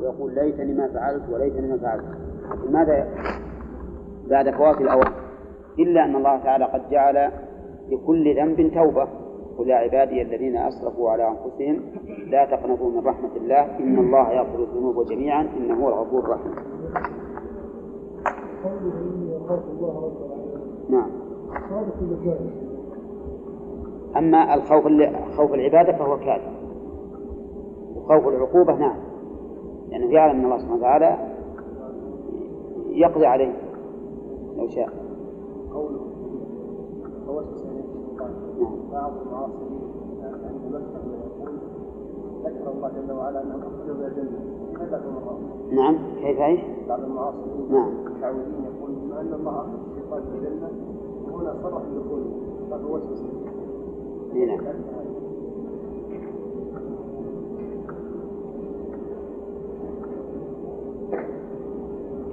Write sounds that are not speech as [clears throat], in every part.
ويقول ليتني ما فعلت وليتني ما فعلت. لماذا بعد فوات الأوان؟ إلا أن الله تعالى قد جعل لكل ذنب توبة. قل يا عبادي الذين أسرفوا على أنفسهم لا تقنطوا من رحمة الله. إن الله يغفر الذنوب جميعا. إنه هو الغفور الرحيم. نعم. أما الخوف خوف العبادة فهو كاذب وخوف العقوبة نعم. لأنه يعني يعلم أن الله سبحانه وتعالى يقضي عليه لو شاء. قوله نعم بعض المعاصي يمثل ويقول ذكر الله جل وعلا أنه الجنة. نعم كيف إيش؟ بعض المعاصي نعم. المتعودين يقول بما أن الله أخرج الشيطان من الجنة وهنا صرح بدخوله فهو وسوسه نعم.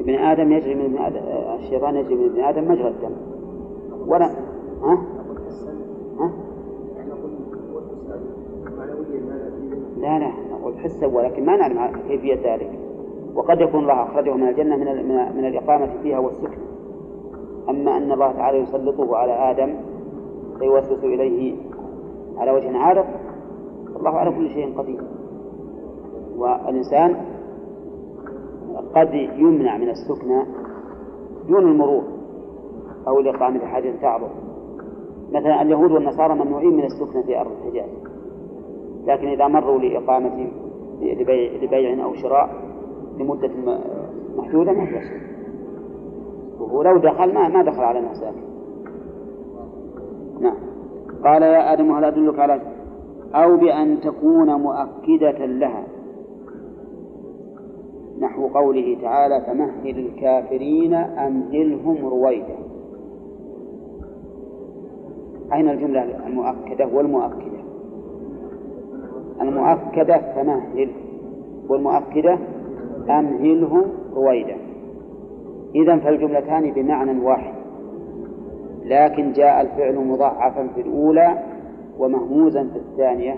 ابن آدم يجري من ابن آدم الشيطان يجري من ابن آدم مجرى الدم ولا ها؟ ها؟ لا لا نقول حسا ولكن ما نعلم كيفية ذلك وقد يكون الله أخرجه من الجنة من من الإقامة فيها والسكن أما أن الله تعالى يسلطه على آدم فيوسوس إليه على وجه عارض الله على كل شيء قدير والإنسان قد يمنع من السكنى دون المرور أو الإقامة حاجة تعظم مثلا اليهود والنصارى ممنوعين من السكنى في أرض الحجاز. لكن إذا مروا لإقامة لبيع, لبيع أو شراء لمدة محدودة ما فيها شيء وهو لو دخل ما ما دخل على مساكن نعم. قال يا آدم هل أدلك على أو بأن تكون مؤكدة لها. نحو قوله تعالى فمهل الكافرين أمهلهم رويدا. أين الجملة المؤكدة والمؤكدة؟ المؤكدة فمهل والمؤكدة أمهلهم رويدا. إذا فالجملتان بمعنى واحد لكن جاء الفعل مضاعفا في الأولى ومهموزا في الثانية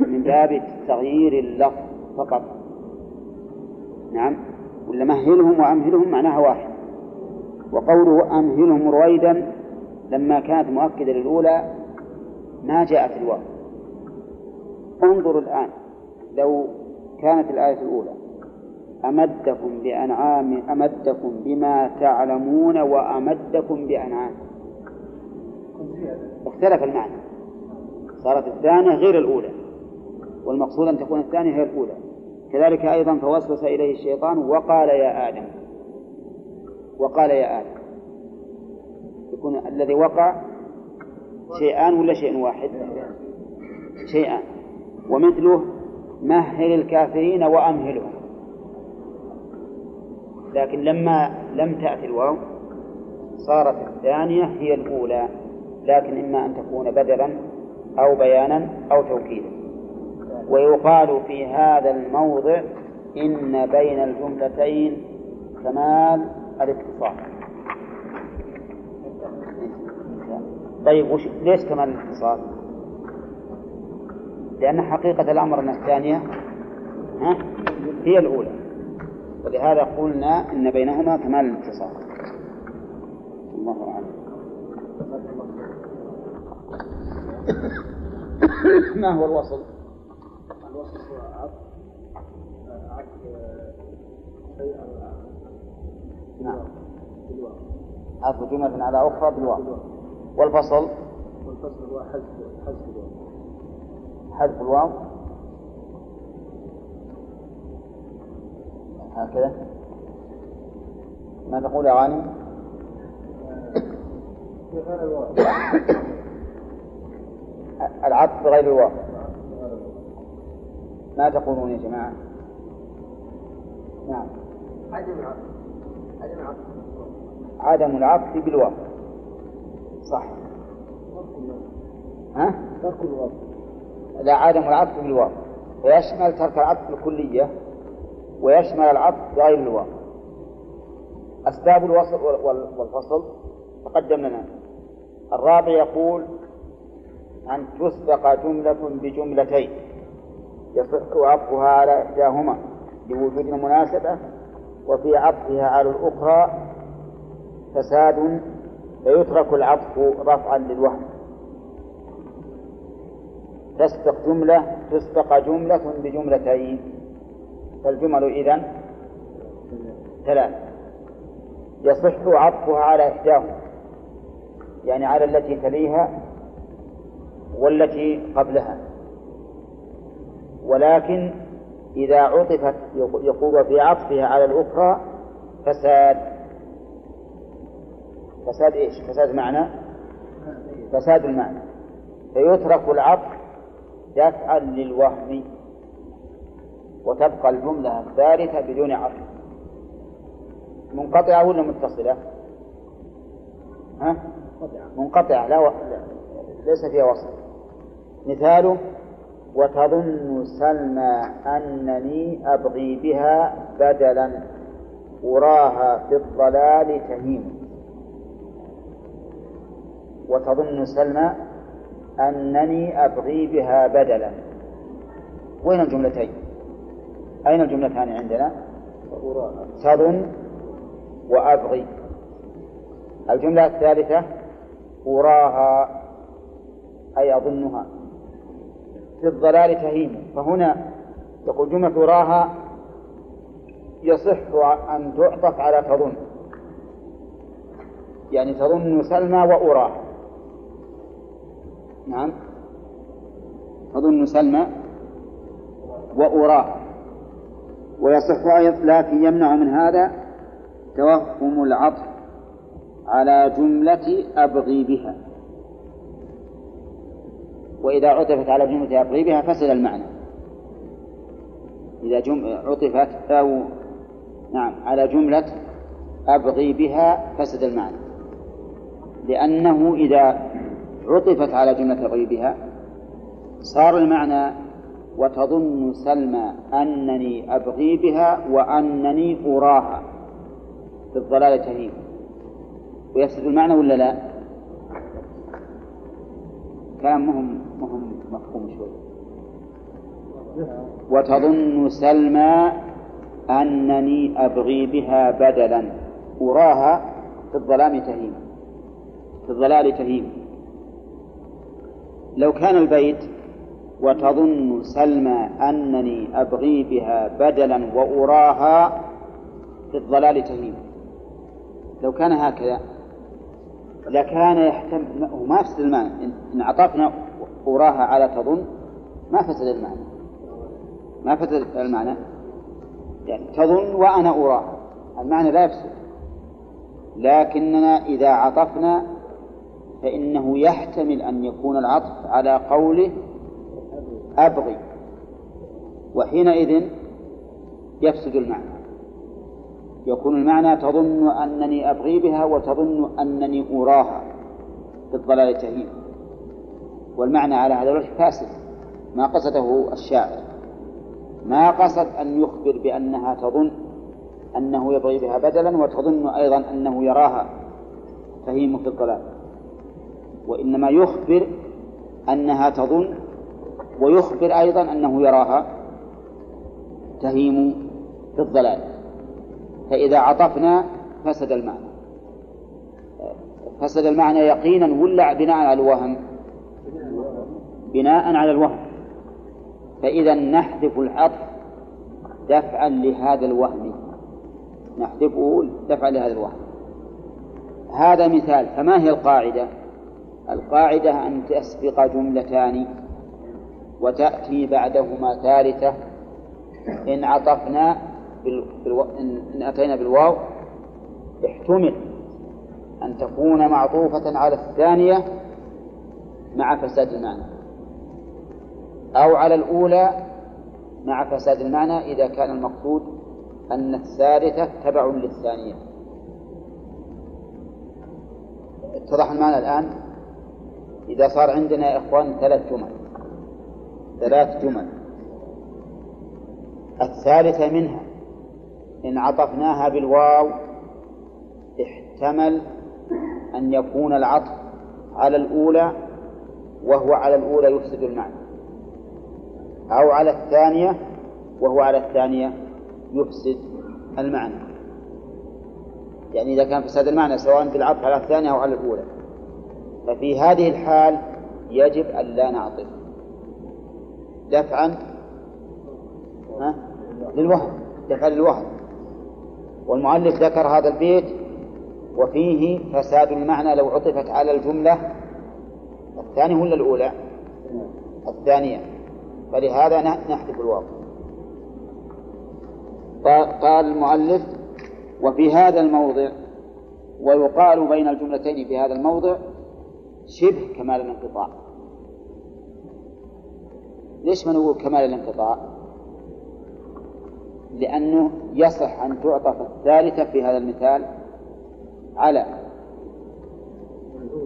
من باب تغيير اللفظ فقط. نعم. ولا مهلهم وأمهلهم معناها واحد. وقوله أمهلهم رويدا لما كانت مؤكدة للأولى ما جاءت الواو. انظروا الآن لو كانت الآية الأولى أمدكم بأنعام أمدكم بما تعلمون وأمدكم بأنعام. اختلف المعنى. صارت الثانية غير الأولى والمقصود أن تكون الثانية هي الأولى. كذلك أيضا فوسوس إليه الشيطان وقال يا آدم. وقال يا آدم. يكون الذي وقع شيئان ولا شيء واحد؟ شيئان ومثله مهل الكافرين وأمهلهم. لكن لما لم تأتي الواو صارت الثانية هي الأولى لكن إما أن تكون بدلا أو بيانا أو توكيدا. ويقال في هذا الموضع إن بين الجملتين كمال الاتصال طيب وش ليش كمال الاتصال؟ لأن حقيقة الأمر أن الثانية ها هي الأولى ولهذا قلنا إن بينهما كمال الاتصال الله أعلم [coughs] ما هو الوصل؟ هو عطف عطف شيء نعم. عطف جملة على أخرى بالواو. والفصل؟ والفصل هو حذف حذف الواو. حذف الواو. هكذا. ما تقول يا غانم؟ [coughs] العطف بغير الواو. ما تقولون يا جماعة؟ نعم. عدم العطف. عدم العطف. عدم العطف بالواو صح. ها؟ ترك الواو لا عدم العطف بالواو ويشمل ترك العطف بالكلية ويشمل العطف بغير الواو أسباب الوصل والفصل تقدم لنا الرابع يقول أن تسبق جملة بجملتين. يصح عطفها على إحداهما لوجود المناسبة وفي عطفها على الأخرى فساد فيترك العطف رفعا للوهم. تسبق جملة تسبق جملة بجملتين. فالجمل إذن ثلاث يصح عطفها على إحداهما يعني على التي تليها والتي قبلها. ولكن إذا عطفت يقول في عطفها على الأخرى فساد فساد إيش؟ فساد معنى فساد المعنى فيترك العطف دفعا للوهم وتبقى الجملة الثالثة بدون عطف منقطعة ولا متصلة؟ ها؟ منقطعة لا, و... لا ليس فيها وصل مثاله وتظن سلمى أنني أبغي بها بدلا أراها في الضلال تهيم وتظن سلمى أنني أبغي بها بدلا. وين الجملتين؟ أين الجملتان عندنا؟ تظن وأبغي. الجملة الثالثة أراها أي أظنها. في الضلال تهيم فهنا يقول جملة أراها يصح أن تعطف على تظن. يعني تظن سلمى وأراها نعم. تظن سلمى وأراها ويصح أيضا لكن يمنع من هذا توهم العطف على جملة أبغي بها. وإذا عطفت على جملة أبغي بها فسد المعنى. إذا جم... عطفت أو نعم على جملة أبغي بها فسد المعنى. لأنه إذا عطفت على جملة أبغي بها صار المعنى وتظن سلمى أنني أبغي بها وأنني أراها. في الضلال تهيم ويفسد المعنى ولا لا؟ كلام مهم مهم مفهوم شوي. وتظن سلمى أنني أبغي بها بدلا. أراها في الظلام تهيم في الضلال تهيم لو كان البيت وتظن سلمى أنني أبغي بها بدلا وأراها في الضلال تهيم لو كان هكذا لكان يحتمل ما يفسد المعنى. إن عطفنا أراها على تظن ما فسد المعنى. ما فسد المعنى. يعني تظن وأنا أراها المعنى لا يفسد. لكننا إذا عطفنا فإنه يحتمل أن يكون العطف على قوله أبغي. وحينئذ يفسد المعنى. يكون المعنى تظن أنني أبغي بها وتظن أنني أراها في الضلال تهيم والمعنى على هذا الوجه فاسد. ما قصده الشاعر. ما قصد أن يخبر بأنها تظن أنه يبغي بها بدلا وتظن أيضا أنه يراها. تهيم في الضلال. وإنما يخبر أنها تظن ويخبر أيضا أنه يراها. تهيم في الضلال. فإذا عطفنا فسد المعنى. فسد المعنى يقينا ولا بناء على الوهم؟ بناء على الوهم. فإذا نحذف العطف دفعا لهذا الوهم. نحذفه دفعا لهذا الوهم. هذا مثال. فما هي القاعدة؟ القاعدة أن تسبق جملتان وتأتي بعدهما ثالثة. إن عطفنا بالو... إن أتينا بالواو احتمل أن تكون معطوفة على الثانية مع فساد المعنى أو على الأولى مع فساد المعنى إذا كان المقصود أن الثالثة تبع للثانية. اتضح المعنى الآن؟ إذا صار عندنا يا إخوان ثلاث جمل ثلاث جمل الثالثة منها إن عطفناها بالواو احتمل أن يكون العطف على الأولى وهو على الأولى يفسد المعنى. أو على الثانية وهو على الثانية يفسد المعنى. يعني إذا كان فساد المعنى سواء بالعطف على الثانية أو على الأولى. ففي هذه الحال يجب أن لا نعطف. دفعا للوهم دفعا للوهم. والمؤلف ذكر هذا البيت وفيه فساد المعنى لو عطفت على الجملة الثانية ولا الأولى؟ الثانية فلهذا نحذف الواو قال المؤلف وفي هذا الموضع ويقال بين الجملتين في هذا الموضع شبه كمال الانقطاع ليش ما نقول كمال الانقطاع؟ لأنه يصح أن تعطف الثالثة في هذا المثال على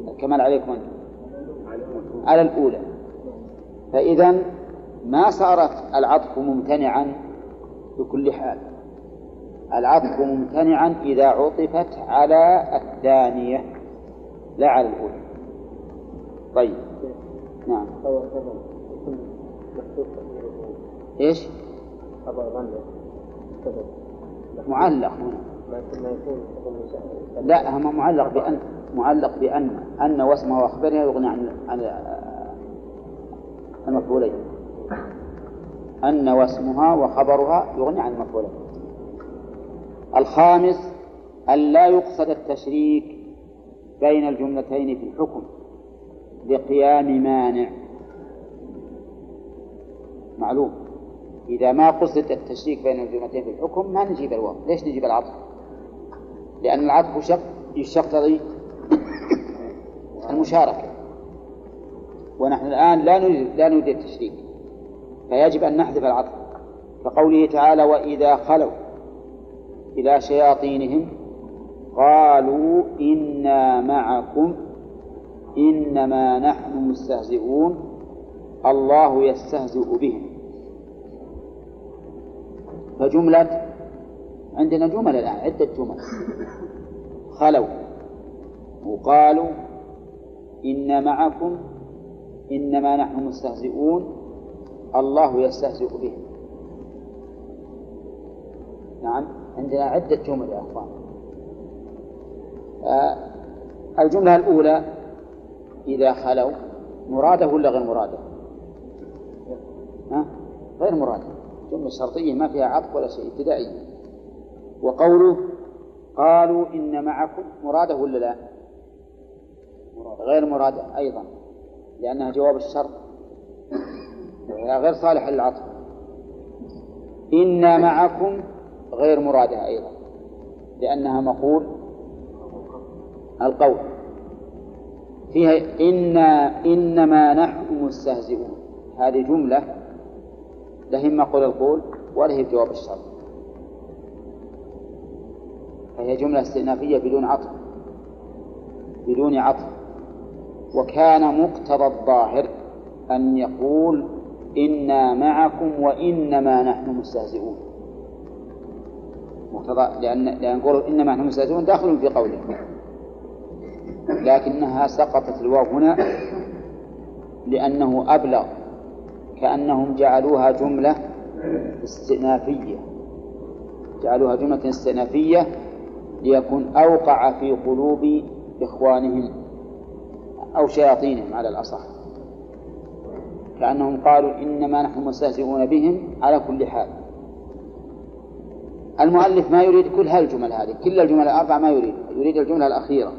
الكمال عليكم أنتم. على الأولى. فإذا ما صارت العطف ممتنعا بكل حال. العطف ممتنعا إذا عطفت على الثانية لا على الأولى. طيب. نعم. إيش؟ معلق. لا هم معلق بأن معلق بأن أن واسمه وأخبرها يغني عن عن المفعولين أن واسمها وخبرها يغني عن المفعولين الخامس أن لا يقصد التشريك بين الجملتين في الحكم لقيام مانع. معلوم؟ إذا ما قصد التشريك بين الجملتين في الحكم ما نجيب الواو. ليش نجيب العطف؟ لأن العطف شق يقتضي المشاركة. ونحن الآن لا نريد لا نريد التشريك. فيجب أن نحذف العطف. كقوله تعالى وإذا خلوا إلى شياطينهم قالوا إنا معكم إنما نحن مستهزئون الله يستهزئ بهم. فجملة عندنا جمل الآن عدة جمل. خلوا. وقالوا إن معكم إنما نحن مستهزئون الله يستهزئ بهم نعم عندنا عدة جمل يا أخوان. آه، الجملة الأولى إذا خلوا مرادة ولا غير مرادة؟ ها؟ غير مرادة. جملة شرطية ما فيها عطف ولا شيء ابتدائية وقوله قالوا إن معكم مرادة ولا لا؟ غير مرادة أيضا لأنها جواب الشرط. غير صالحة للعطف. إنا معكم غير مرادة أيضا لأنها مقول القول. فيها إنا إنما نحن مستهزئون. هذه جملة لهم مقول القول ولا هي جواب الشرط فهي جملة استئنافية بدون عطف بدون عطف. وكان مقتضى الظاهر أن يقول إنا معكم وإنما نحن مستهزئون. مقتضى لأن لأن يقول إنما نحن مستهزئون داخل في قوله. لكنها سقطت الواو هنا لأنه أبلغ كأنهم جعلوها جملة استئنافية. جعلوها جملة استئنافية ليكون أوقع في قلوب إخوانهم أو شياطينهم على الأصح. كأنهم قالوا إنما نحن مستهزئون بهم على كل حال. المؤلف ما يريد كل هالجمل هذه كل الجمل الأربعة ما يريد يريد الجملة الأخيرة.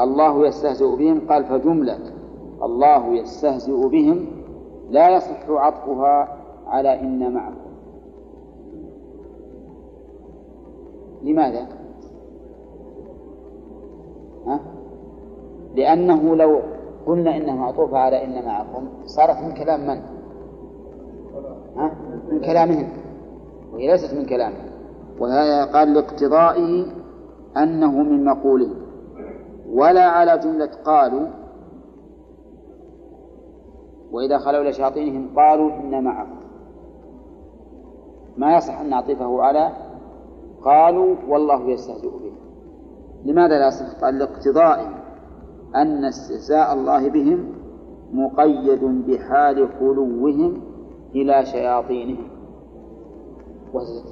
الله يستهزئ بهم قال فجملة الله يستهزئ بهم لا يصح عطفها على إن معكم لماذا؟ ها؟ لأنه لو قلنا إنها معطوفة على إن معكم صارت من كلام من؟ ها؟ من كلامهم وهي ليست من كلامهم وهذا قال لاقتضائه أنه من مقوله ولا على جملة قالوا وإذا خلوا إلى شياطينهم قالوا إن معكم ما يصح أن نعطفه على قالوا والله يستهزئ به لماذا لا يصح؟ قال لاقتضاء أن استهزاء الله بهم مقيد بحال خلوهم إلى شياطينهم.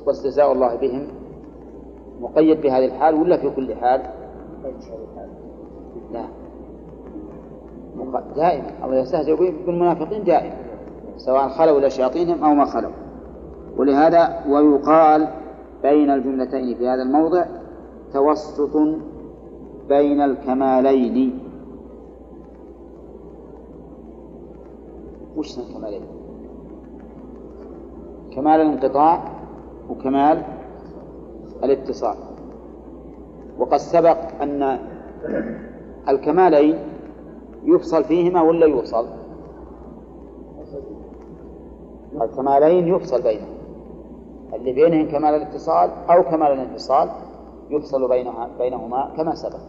واستهزاء الله بهم مقيد بهذه الحال ولا في كل حال؟ لا. دائما الله يستهزئ بالمنافقين دائما سواء خلوا إلى شياطينهم أو ما خلوا. ولهذا ويقال بين الجملتين في هذا الموضع توسط بين الكمالين. وش الكمالين؟ كمال الانقطاع وكمال الاتصال. وقد سبق أن الكمالين يفصل فيهما ولا يوصل الكمالين يفصل بينهم. اللي بينهم كمال الاتصال أو كمال الانفصال يفصل بينها بينهما كما سبق.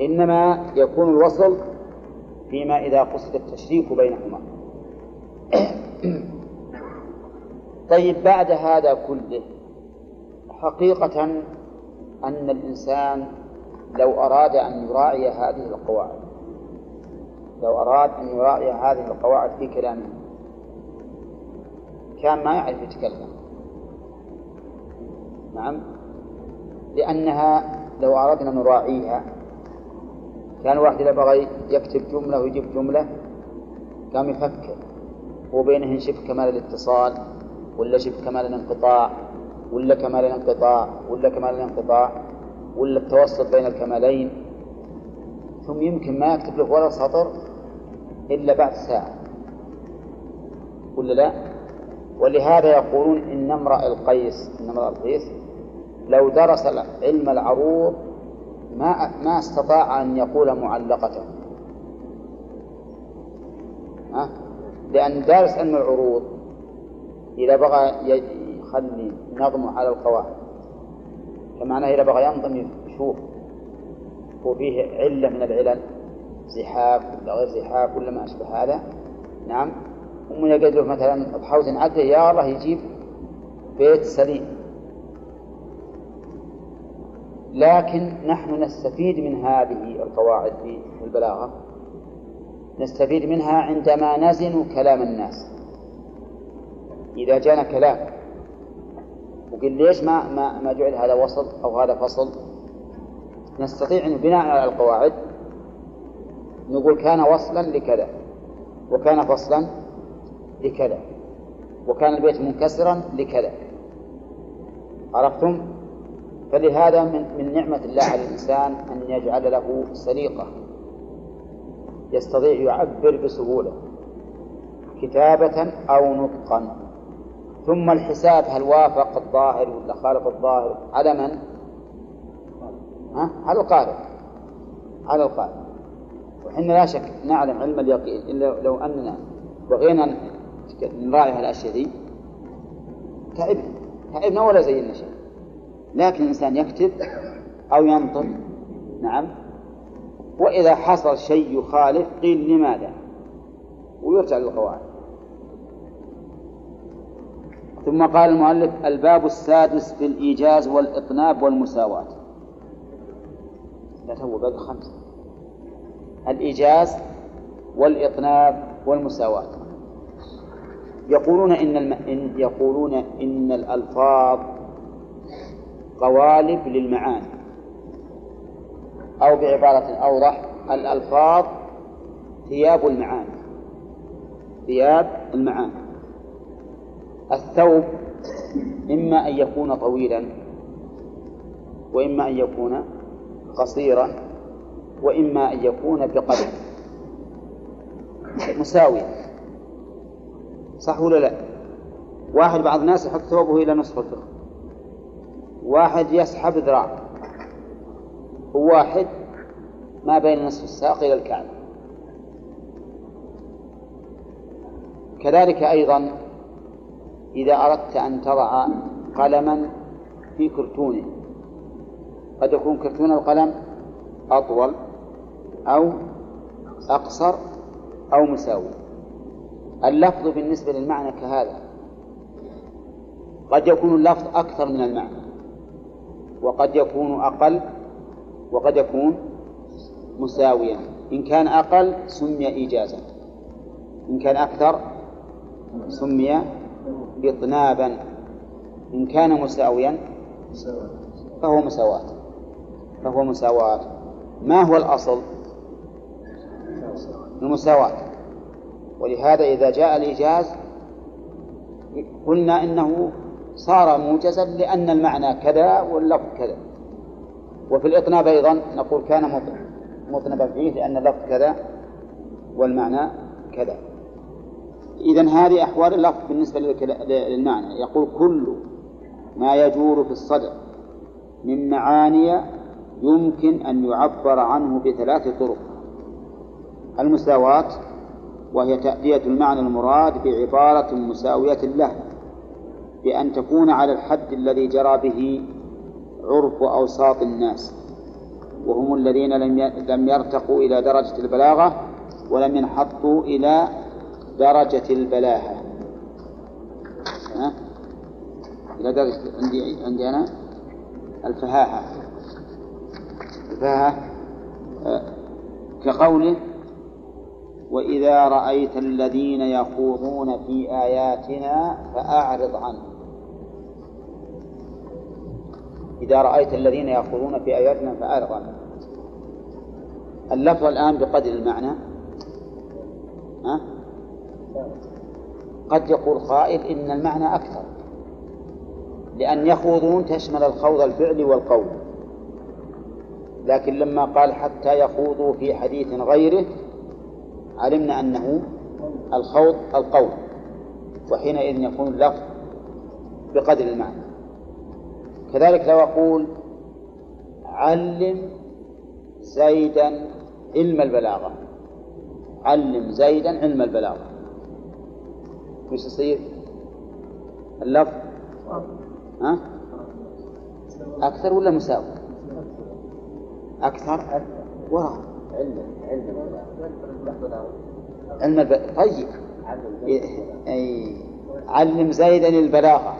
إنما يكون الوصل فيما إذا قصد التشريك بينهما. [coughs] طيب بعد هذا كله حقيقة أن الإنسان لو أراد أن يراعي هذه القواعد لو أراد أن يراعي هذه القواعد في كلامه كان ما يعرف يتكلم. نعم؟ لأنها لو أردنا نراعيها كان واحد إذا بغى يكتب جملة ويجيب جملة قام يفكر هو بينهن شبه كمال الاتصال ولا شبه كمال الانقطاع ولا كمال الانقطاع ولا كمال الانقطاع ولا التوسط بين الكمالين. ثم يمكن ما يكتب له ولا سطر إلا بعد ساعة. ولا لا؟ ولهذا يقولون إن امرأ القيس إن امرأ القيس لو درس علم العروض ما ما استطاع أن يقول معلقته. ها؟ لأن دارس علم العروض إذا بغى يخلي نظمه على القواعد. فمعناه إذا بغى ينظم يشوف. وفيه علة من العلل. زحاف ولا غير زحاف ولا ما أشبه هذا؟ نعم. ومن يقدر مثلا بحوز عدله يا الله يجيب بيت سليم. لكن نحن نستفيد من هذه القواعد في البلاغة. نستفيد منها عندما نزن كلام الناس. إذا جانا كلام وقل ليش ما ما ما جعل هذا وصل أو هذا فصل؟ نستطيع أن بناء على القواعد نقول كان وصلا لكذا وكان فصلا لكذا وكان البيت منكسرا لكذا عرفتم؟ فلهذا من, من نعمة الله على الإنسان أن يجعل له سليقة يستطيع يعبر بسهولة كتابة أو نطقا ثم الحساب هل وافق الظاهر ولا خالف الظاهر على من؟ ها؟ على القارئ على القارئ وحنا لا شك نعلم علم اليقين إلا لو أننا بغينا نراعي هالأشياء ذي تعبنا تعبنا ولا زينا شيء. لكن الإنسان يكتب أو ينطق نعم وإذا حصل شيء يخالف قيل لماذا؟ ويرجع للقواعد. ثم قال المؤلف الباب السادس في الإيجاز والإطناب والمساواة. لا تو باب خمسة. الإيجاز والإطناب والمساواة. يقولون إن, الم... إن يقولون إن الألفاظ قوالب للمعاني. أو بعبارة أوضح الألفاظ ثياب المعاني. ثياب المعاني. الثوب إما أن يكون طويلا وإما أن يكون قصيرا. وإما أن يكون بقدر. مساويا صح ولا لا؟ واحد بعض الناس يحط ثوبه إلى نصف الفخذ. واحد يسحب ذراع. وواحد ما بين نصف الساق إلى الكعب كذلك أيضا إذا أردت أن تضع قلما في كرتونه. قد يكون كرتون القلم أطول. أو أقصر أو مساوي. اللفظ بالنسبة للمعنى كهذا. قد يكون اللفظ أكثر من المعنى وقد يكون أقل وقد يكون مساويا. إن كان أقل سمي إيجازا. إن كان أكثر سمي إطنابا. إن كان مساويا فهو مساواة. فهو مساواة. ما هو الأصل؟ المساواة. ولهذا إذا جاء الإيجاز قلنا إنه صار موجزا لأن المعنى كذا واللفظ كذا. وفي الإطناب أيضا نقول كان مطنبا فيه لأن اللفظ كذا والمعنى كذا. إذا هذه أحوال اللفظ بالنسبة للمعنى. يقول كل ما يجور في الصدر من معاني يمكن أن يعبر عنه بثلاث طرق. المساواة وهي تأدية المعنى المراد بعبارة مساوية له بأن تكون على الحد الذي جرى به عرف أوساط الناس وهم الذين لم يرتقوا إلى درجة البلاغة ولم ينحطوا إلى درجة البلاهة ها؟ إلى درجة عندي عندي أنا الفهاهة الفهاهة آه، كقوله وإذا رأيت الذين يخوضون في آياتنا فأعرض عنهم. إذا رأيت الذين يخوضون في آياتنا فأعرض عنهم. اللفظ الآن بقدر المعنى. ها؟ قد يقول قائل إن المعنى أكثر. لأن يخوضون تشمل الخوض الفعلي والقول. لكن لما قال حتى يخوضوا في حديث غيره علمنا أنه الخوض القول وحينئذ يكون اللفظ بقدر المعنى كذلك لو أقول علم زيدا علم البلاغة علم زيدا علم البلاغة وش يصير؟ اللفظ ها؟ أكثر ولا مساوي؟ أكثر وراء علم علم علم. طيب أي علم زيدا البلاغة.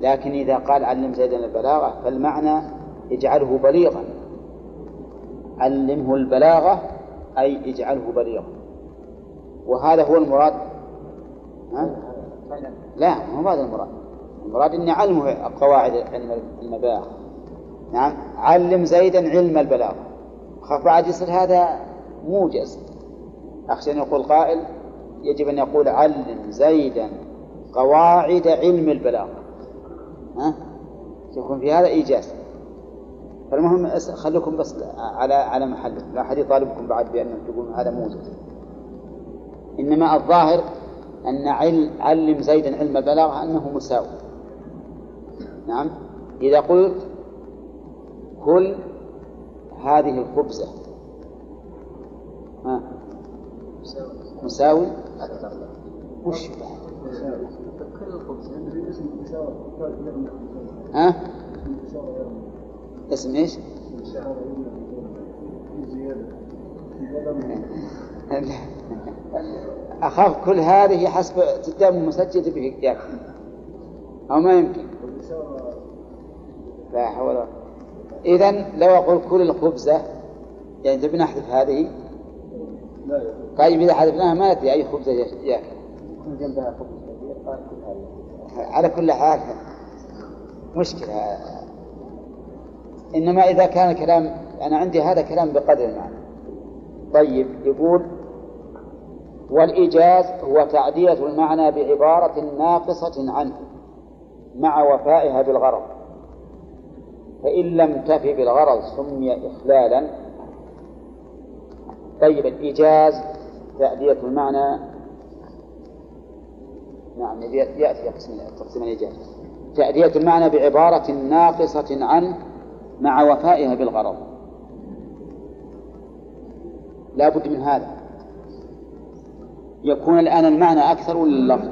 لكن إذا قال علم زيدا البلاغة فالمعنى اجعله بليغا. علمه البلاغة أي اجعله بليغا. وهذا هو المراد. ها؟ لا مو هذا المراد. المراد إني علمه قواعد علم البلاغه نعم علم زيدا علم البلاغة. خاف بعد يصير هذا موجز أخشى أن يقول قائل يجب أن يقول علم زيدا قواعد علم البلاغة. ها؟ يكون في هذا إيجاز. فالمهم خليكم بس على على محله لا أحد يطالبكم بعد بأن تقولون هذا موجز إنما الظاهر أن علم زيدا علم البلاغة أنه مساوي. نعم؟ إذا قلت كل هذه الخبزة. ها؟ مساوي؟ وش؟ ها؟ اسم إيش؟ أخاف كل هذه حسب قدام مسجل به أو ما يمكن. لا حول ولا إذا لو أقول كل الخبزة يعني تبي نحذف هذه؟ طيب إذا حذفناها ما ندري أي خبزة يأكل جنبها خبز على كل حال مشكلة. إنما إذا كان الكلام أنا عندي هذا كلام بقدر المعنى. طيب يقول والإيجاز هو تعدية المعنى بعبارة ناقصة عنه مع وفائها بالغرض. فإن لم تفي بالغرض سمي إخلالا. طيب الإيجاز تأدية المعنى. نعم يأتي تقسيم الإيجاز تأدية المعنى بعبارة ناقصة عنه مع وفائها بالغرض. لا بد من هذا. يكون الآن المعنى أكثر ولا اللفظ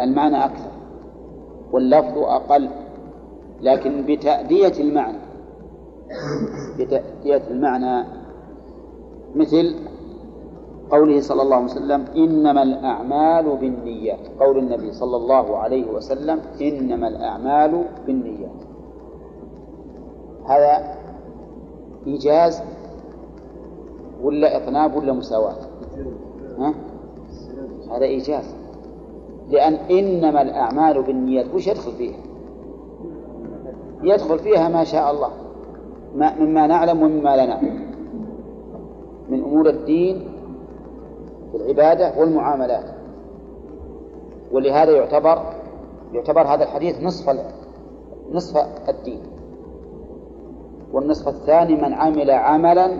المعنى أكثر. واللفظ أقل لكن بتأدية المعنى. بتأدية المعنى مثل قوله صلى الله عليه وسلم إنما الأعمال بالنيات قول النبي صلى الله عليه وسلم إنما الأعمال بالنيات هذا إيجاز ولا إطناب ولا مساواة؟ ها؟ هذا إيجاز. لأن إنما الأعمال بالنيات وش يدخل فيها؟ يدخل فيها ما شاء الله ما مما نعلم ومما لا نعلم. من أمور الدين والعبادة والمعاملات. ولهذا يعتبر يعتبر هذا الحديث نصف نصف الدين. والنصف الثاني من عمل عملا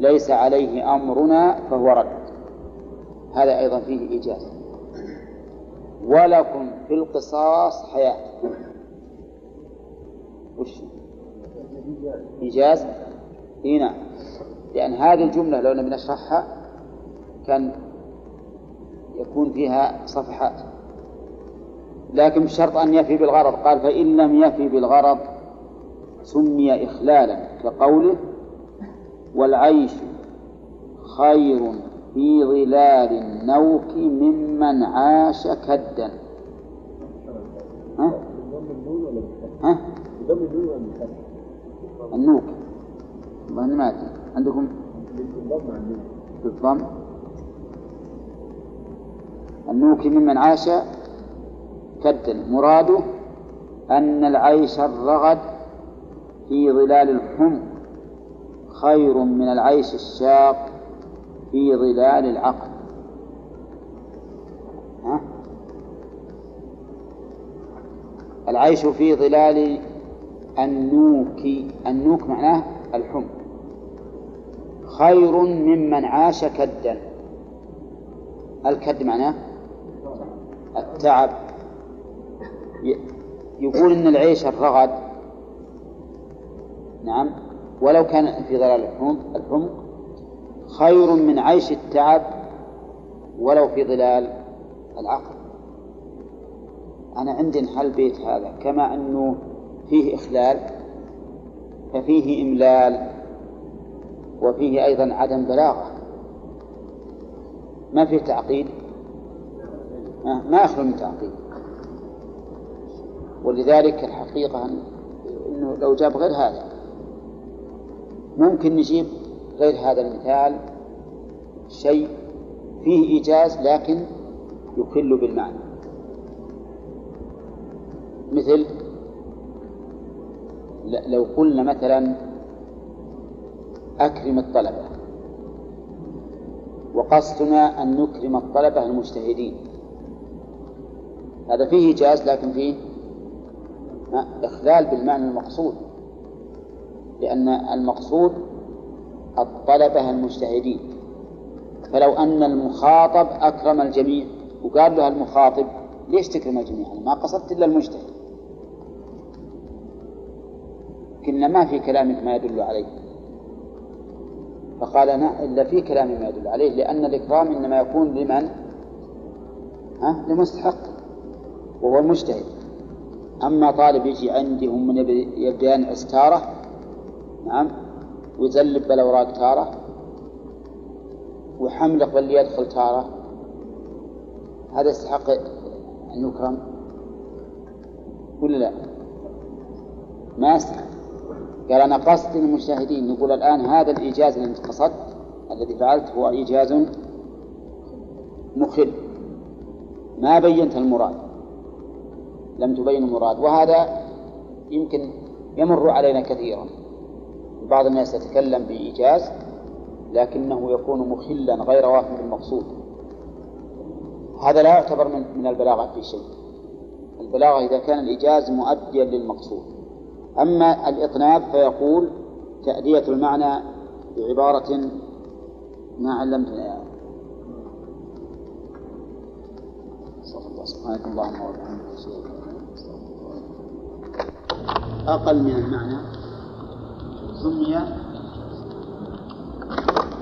ليس عليه أمرنا فهو رد. هذا أيضا فيه إيجاز. ولكم في القصاص حياة. وش؟ إيجاز هنا نعم. لأن هذه الجملة لو نبي نشرحها كان يكون فيها صفحات. لكن بشرط أن يفي بالغرض. قال فإن لم يفي بالغرض سمي إخلالا كقوله والعيش خير في ظلال النوك ممن عاش كدا. ها؟ ها؟ النوك. ما أدري. عندكم؟ بالضم النوك ممن عاش كدا. مراده أن العيش الرغد في ظلال الحمق خير من العيش الشاق في ظلال العقل. ها؟ العيش في ظلال النوك. النوك معناه الحمق خير ممن عاش كدا. الكد معناه التعب. يقول إن العيش الرغد. نعم. ولو كان في ظلال الحمق خير من عيش التعب ولو في ظلال العقل. أنا عندي انحل بيت هذا كما أنه فيه إخلال ففيه إملال وفيه أيضا عدم بلاغة. ما فيه تعقيد؟ ما يخلو من تعقيد. ولذلك الحقيقة أنه لو جاب غير هذا ممكن نجيب غير هذا المثال شيء فيه إيجاز لكن يخل بالمعنى. مثل لو قلنا مثلا أكرم الطلبة وقصدنا أن نكرم الطلبة المجتهدين. هذا فيه إيجاز لكن فيه إخلال بالمعنى المقصود لأن المقصود الطلبة المجتهدين فلو أن المخاطب أكرم الجميع وقال له المخاطب ليش تكرم الجميع؟ أنا ما قصدت إلا المجتهد كنا ما في كلامك ما يدل عليه فقال أنا إلا في كلامي ما يدل عليه لأن الإكرام إنما يكون لمن؟ ها؟ لمستحق وهو المجتهد أما طالب يجي عندي هم من يبدأان إستارة نعم ويزلب بالأوراق تارة وحملق باللي يدخل تارة. هذا يستحق أن يكرم ولا لا؟ ما يستحق. قال أنا قصدي المجتهدين نقول الآن هذا الإيجاز الذي قصدت الذي فعلت هو إيجاز مخل. ما بينت المراد. لم تبين المراد. وهذا يمكن يمر علينا كثيرا. بعض الناس يتكلم بإيجاز لكنه يكون مخلا غير واف بالمقصود. هذا لا يعتبر من من البلاغة في شيء. البلاغة إذا كان الإيجاز مؤديا للمقصود. أما الإطناب فيقول تأدية المعنى بعبارة ما علمتنا. يا سبحانك اللهم وبحمدك. أقل من المعنى. سمي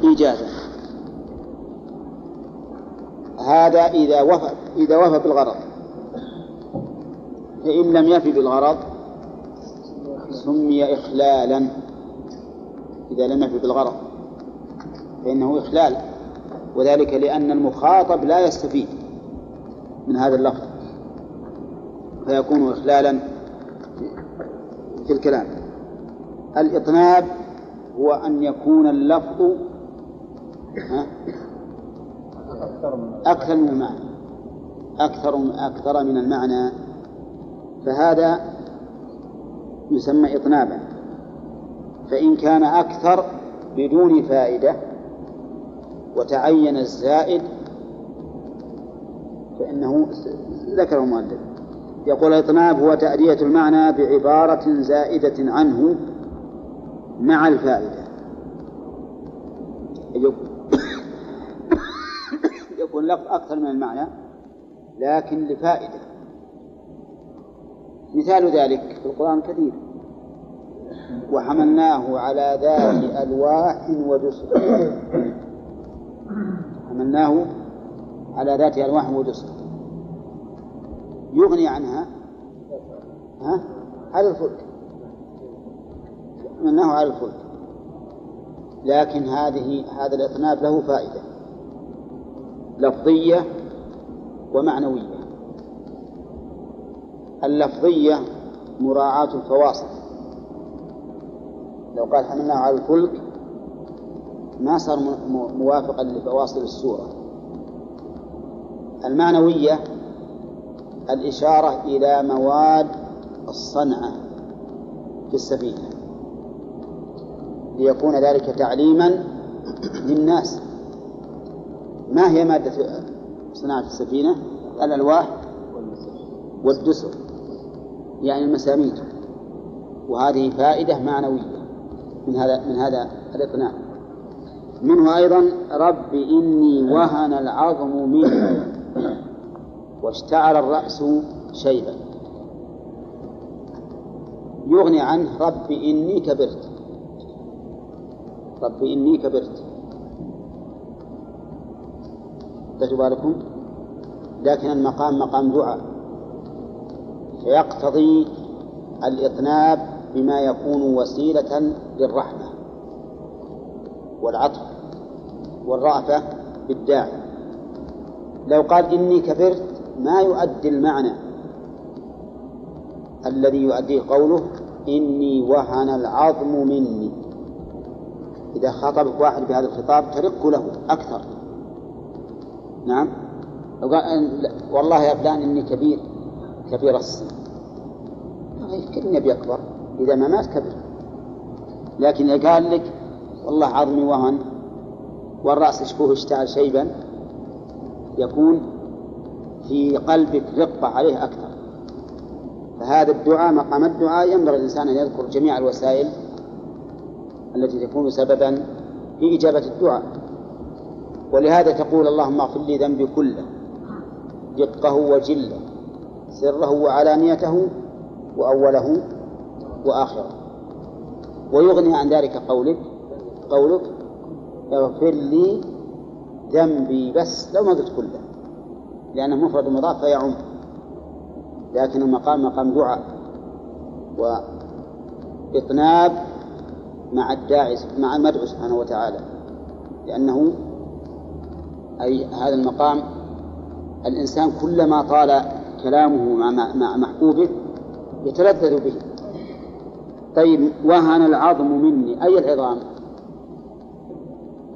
إيجازا هذا إذا وفى إذا وفى بالغرض. فإن لم يفي بالغرض سمي إخلالا. إذا لم يفي بالغرض فإنه إخلال. وذلك لأن المخاطب لا يستفيد من هذا اللفظ. فيكون إخلالا في الكلام. الإطناب هو أن يكون اللفظ أكثر من المعنى أكثر أكثر من المعنى. فهذا يسمى إطنابا. فإن كان أكثر بدون فائدة وتعين الزائد فإنه ذكره المؤلف يقول الإطناب هو تأدية المعنى بعبارة زائدة عنه مع الفائدة. يكون لفظ أكثر من المعنى لكن لفائدة. مثال ذلك في القرآن كثير وحملناه على ذات ألواح ودسر. حملناه على ذات ألواح ودسر. يغني عنها ها؟ على الفلك. حملناه على الفلك لكن هذه هذا الإطناب له فائدة لفظية ومعنوية. اللفظية مراعاة الفواصل. لو قال حملناه على الفلك ما صار موافقا لفواصل السورة. المعنوية الإشارة إلى مواد الصنعة في السفينة. ليكون ذلك تعليما للناس. ما هي مادة صناعة السفينة؟ الألواح والدسر يعني المسامير. وهذه فائدة معنوية من هذا من هذا الإقناع. منه أيضا رب إني وهن العظم مني واشتعل الرأس شيبا. يغني عنه رب إني كبرت. رب إني كبرت. بالكم لكن المقام مقام دعاء. فيقتضي الإطناب بما يكون وسيلة للرحمة والعطف والرأفة بالداعي. لو قال إني كبرت ما يؤدي المعنى الذي يؤديه قوله إني وهن العظم مني. إذا خاطبك واحد بهذا الخطاب ترق له أكثر. نعم؟ لو قال والله يا فلان إني كبير كبير السن. كل النبي أكبر. إذا ما مات كبر لكن إذا قال لك والله عظمي وهن والرأس شفوه اشتعل شيبا يكون في قلبك رقة عليه أكثر. فهذا الدعاء مقام الدعاء ينبغي الإنسان أن يذكر جميع الوسائل التي تكون سببا في إجابة الدعاء. ولهذا تقول اللهم اغفر لي ذنبي كله دقه وجله سره وعلانيته وأوله وآخره. ويغني عن ذلك قولك قولك اغفر لي ذنبي بس لو ما قلت كله لأنه مفرد مضاف فيعم. لكن المقام مقام دعاء وإطناب مع الداعي مع المدعو سبحانه وتعالى. لأنه أي هذا المقام الإنسان كلما طال كلامه مع مع محبوبه يتلذذ به. طيب وهن العظم مني. أي العظام؟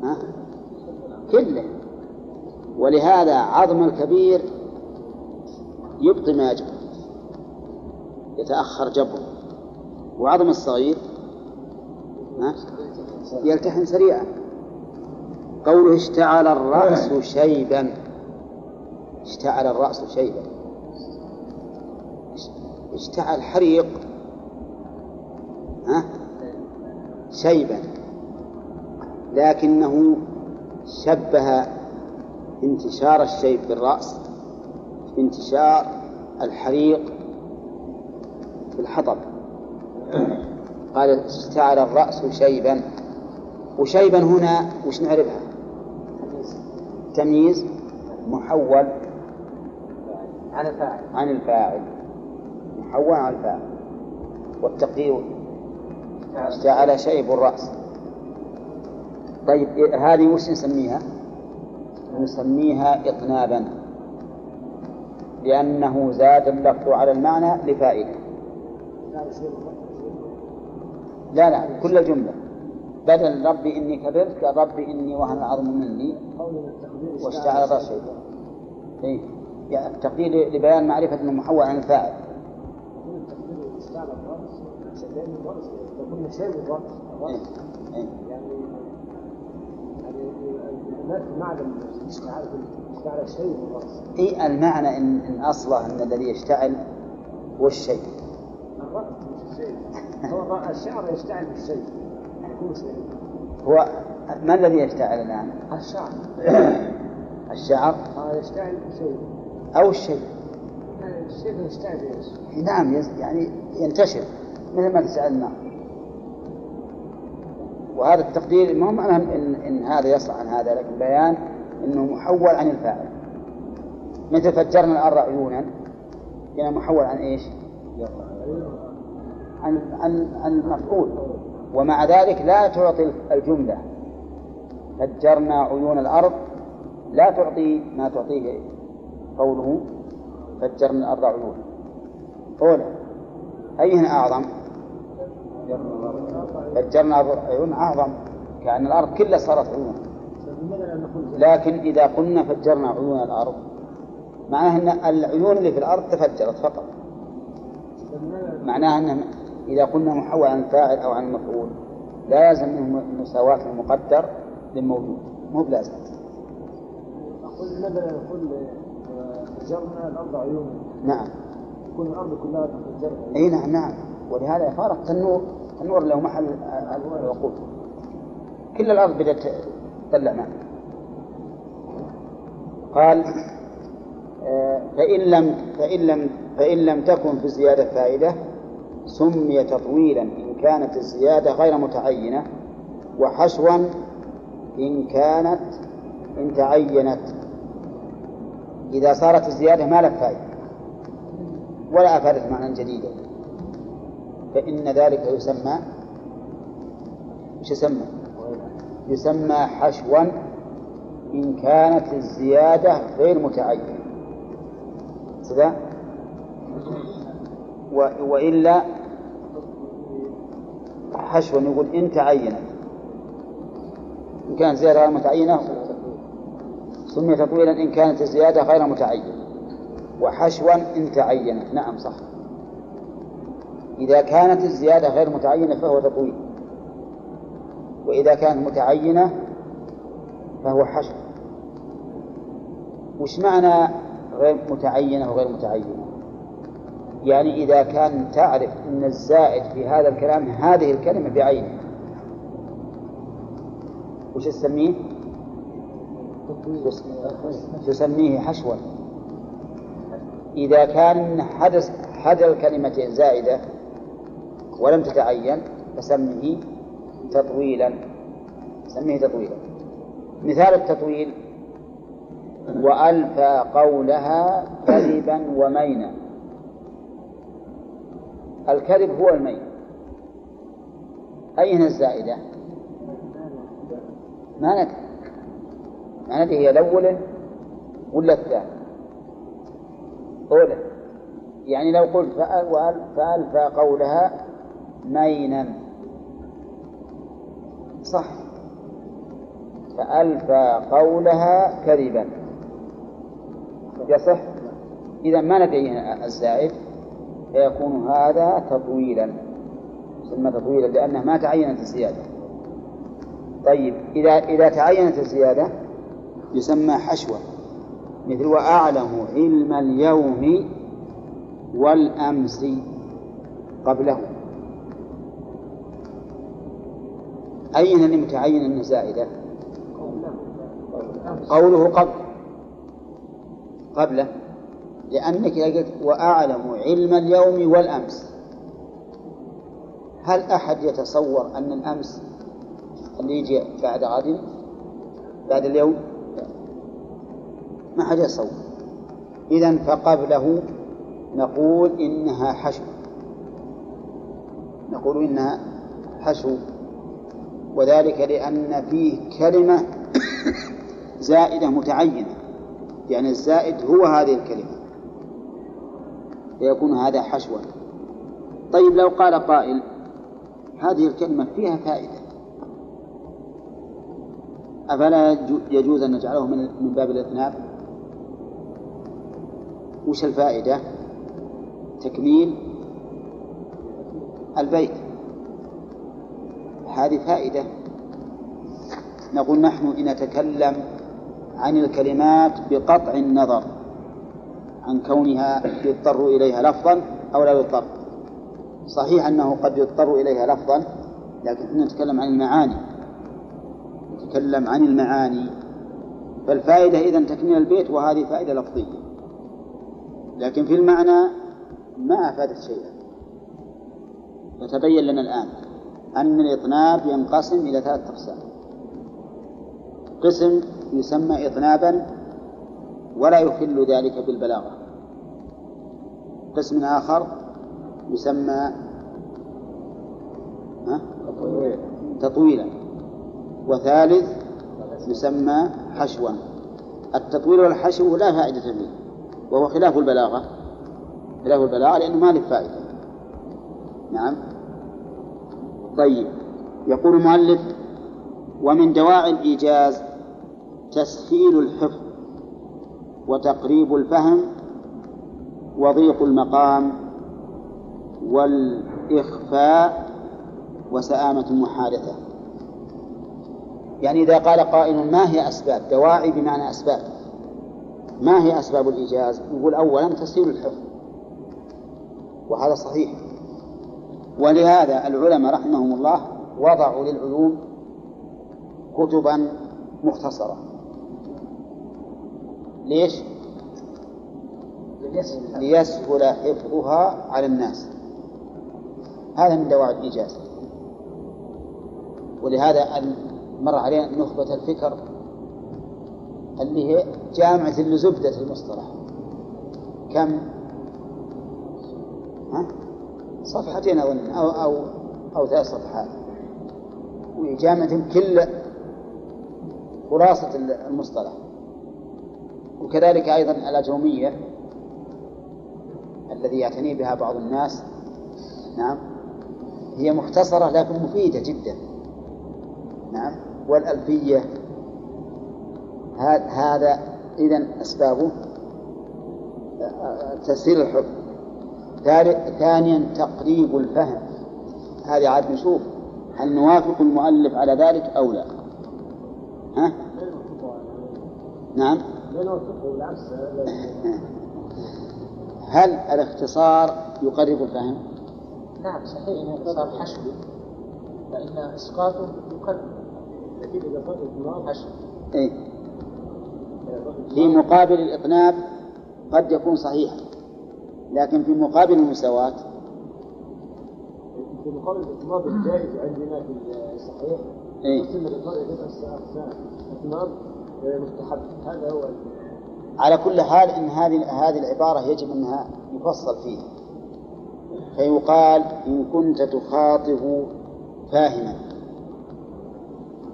ها؟ كله. ولهذا عظم الكبير يبطي ما يجب. يتأخر جبره وعظم الصغير؟ يلتحم سريعا. قوله اشتعل الرأس شيبا. اشتعل الرأس شيبا. اشتعل حريق. ها؟ شيبا. لكنه شبه انتشار الشيب بالرأس انتشار الحريق في الحطب قال اشتعل الرأس شيبا. وشيبا هنا وش نعرفها؟ تمييز محول عن الفاعل. عن الفاعل. محول عن الفاعل. والتقدير اشتعل شيب الرأس. طيب هذه وش نسميها؟ نسميها إطنابا. لأنه زاد اللفظ على المعنى لفائدة لا لا كل الجملة بدل ربي إني كبرت قال ربي إني وهن العظم مني. واشتعل رأسي. إيه؟ يعني تقدير لبيان معرفة أنه محول عن الفاعل. يكون شيء بالرأس إيه. إيه. يعني يعني الناس معدن شيء بالرأس اي المعنى ان, إن اصله إن الذي يشتعل هو الرأس الشيء. هو الشعر يشتعل بالشيء. شيء. هو ما الذي يشتعل الآن؟ الشعر. [coughs] الشعر؟ آه يشتعل بشيء أو الشيء. يعني الشيء يشتعل؟ نعم يز- يعني ينتشر. مثل ما النار وهذا التقدير ما هو معناه إن, إن هذا يصلح عن هذا لكن بيان أنه محول عن الفاعل. مثل فجرنا الأرض عيونا. كان محول عن إيش؟ عن عن عن المفعول ومع ذلك لا تعطي الجملة. فجرنا عيون الأرض لا تعطي ما تعطيه قوله فجرنا الأرض عيونا أولى أيهن أعظم؟ فجرنا عيون أعظم كأن الأرض كلها صارت عيون. لكن إذا قلنا فجرنا عيون الأرض معناه أن العيون اللي في الأرض تفجرت فقط. معناه أن إذا قلنا محول عن الفاعل أو عن المفعول لا يلزم منه مساواة المقدر للموجود. مو بلازم. أقول لماذا لا نقول آه، فجرنا الأرض عيونا. نعم. تكون الأرض كلها تفجرت أي نعم نعم. ولهذا فارق التنور التنور له محل الوقود. كل الأرض بدأت تطلع ماء قال آه، فإن لم فإن لم فإن لم تكن في الزيادة فائدة سمي تطويلا إن كانت الزيادة غير متعينة وحشوا إن كانت إن تعينت إذا صارت الزيادة ما لها فائدة ولا أفادت معنى جديدا فإن ذلك يسمى إيش يسمى؟ يسمى حشوا إن كانت الزيادة غير متعينة كذا. وإلا حشوا نقول إن تعينت. إن كانت زيادة غير متعينة سمي تطويلا إن كانت الزيادة غير متعينة. وحشوا إن تعينت. نعم صح. إذا كانت الزيادة غير متعينة فهو تطويل. وإذا كانت متعينة فهو حشو. وش معنى غير متعينة وغير متعينة؟ يعني إذا كان تعرف أن الزائد في هذا الكلام هذه الكلمة بعينها وش تسميه؟ تسميه حشوا إذا كان حدث حدث الكلمة زائدة ولم تتعين فسمه تطويلا. سميه تطويلا. مثال التطويل. وألفى قولها كذبا ومينا. الكذب هو المين أين الزائدة؟ ما ندري. ما ندري هي الأولى ولا الثانية أولى يعني لو قلت فألفى قولها مينا. صح. فألفى قولها كذبا. يصح؟ إذا ما ندري الزائد. فيكون هذا تطويلا. يسمى تطويلا لأنه ما تعينت الزيادة. طيب إذا إذا تعينت الزيادة يسمى حشوة. مثل وأعلم علم اليوم والأمس قبله. أين اللي متعين أنه زائدة؟ قوله قبل. قبله. لأنك إذا قلت وأعلم علم اليوم والأمس. هل أحد يتصور أن الأمس اللي يجي بعد غد بعد اليوم؟ ما حد يتصور. إذا فقبله نقول إنها حشو. نقول إنها حشو. وذلك لأن فيه كلمة [coughs] زائدة متعينة. يعني الزائد هو هذه الكلمة. فيكون هذا حشوا طيب لو قال قائل هذه الكلمة فيها فائدة. أفلا يجوز أن نجعله من من باب الإثناب وش الفائدة؟ تكميل البيت. هذه فائدة. نقول نحن إن نتكلم عن الكلمات بقطع النظر. عن كونها يضطر إليها لفظا أو لا يضطر. صحيح أنه قد يضطر إليها لفظا لكن نتكلم عن المعاني. نتكلم عن المعاني. فالفائدة إذا تكميل البيت وهذه فائدة لفظية. لكن في المعنى ما أفادت شيئا. فتبين لنا الآن أن الإطناب ينقسم إلى ثلاثة أقسام. قسم يسمى إطنابا ولا يخل ذلك بالبلاغة. قسم آخر يسمى تطويلا. وثالث يسمى حشوا. التطويل والحشو لا فائدة فيه وهو خلاف البلاغة. خلاف البلاغة لأنه ما له فائدة. نعم. طيب. يقول المؤلف ومن دواعي الإيجاز تسهيل الحفظ. وتقريب الفهم وضيق المقام والإخفاء وسآمة المحادثة. يعني إذا قال قائل ما هي أسباب؟ دواعي بمعنى أسباب. ما هي أسباب الإيجاز؟ نقول أولا تسهيل الحفظ وهذا صحيح. ولهذا العلماء رحمهم الله وضعوا للعلوم كتبا مختصرة. ليش؟ ليسهل حفظها على الناس هذا من دواعي الإيجاز ولهذا مر علينا نخبة الفكر اللي هي جامعة لزبدة المصطلح كم؟ ها؟ صفحتين أظن أو أو أو ثلاث صفحات وجامعة كل خلاصة المصطلح وكذلك أيضا الأجرومية الذي يعتني بها بعض الناس. نعم. هي مختصرة لكن مفيدة جدا. نعم. والألفية هذا إذا أسبابه تسهيل الحكم. ثانيا تقريب الفهم. هذه عاد نشوف هل نوافق المؤلف على ذلك أو لا. ها؟ نعم. هل الاختصار يقرب الفهم؟ نعم صحيح إن الاختصار حشوي فان إسقاطه يقرب إيه؟ في مقابل الإطناب قد يكون صحيحا لكن في مقابل المساواة في مقابل الإطناب الجائز عندنا في الصحيح إيه؟ مستحب هذا هو على كل حال إن هذه هذه العبارة يجب أنها يفصل فيها. فيقال إن كنت تخاطب فاهما.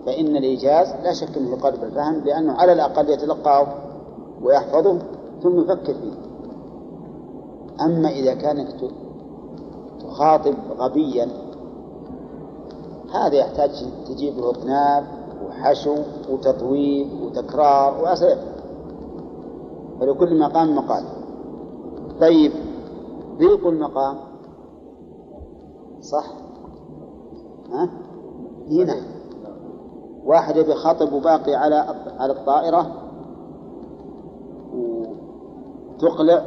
فإن الايجاز لا شك أنه يقرب الفهم لأنه على الأقل يتلقاه ويحفظه ثم يفكر فيه. أما إذا كانك تخاطب غبيا هذا يحتاج تجيب له اطناب وحشو وتطويل وتكرار وأسئلة فلكل مقام مقال. طيب ضيق المقام. صح. ها؟ هنا واحد يبي وباقي على على الطائرة. وتقلع.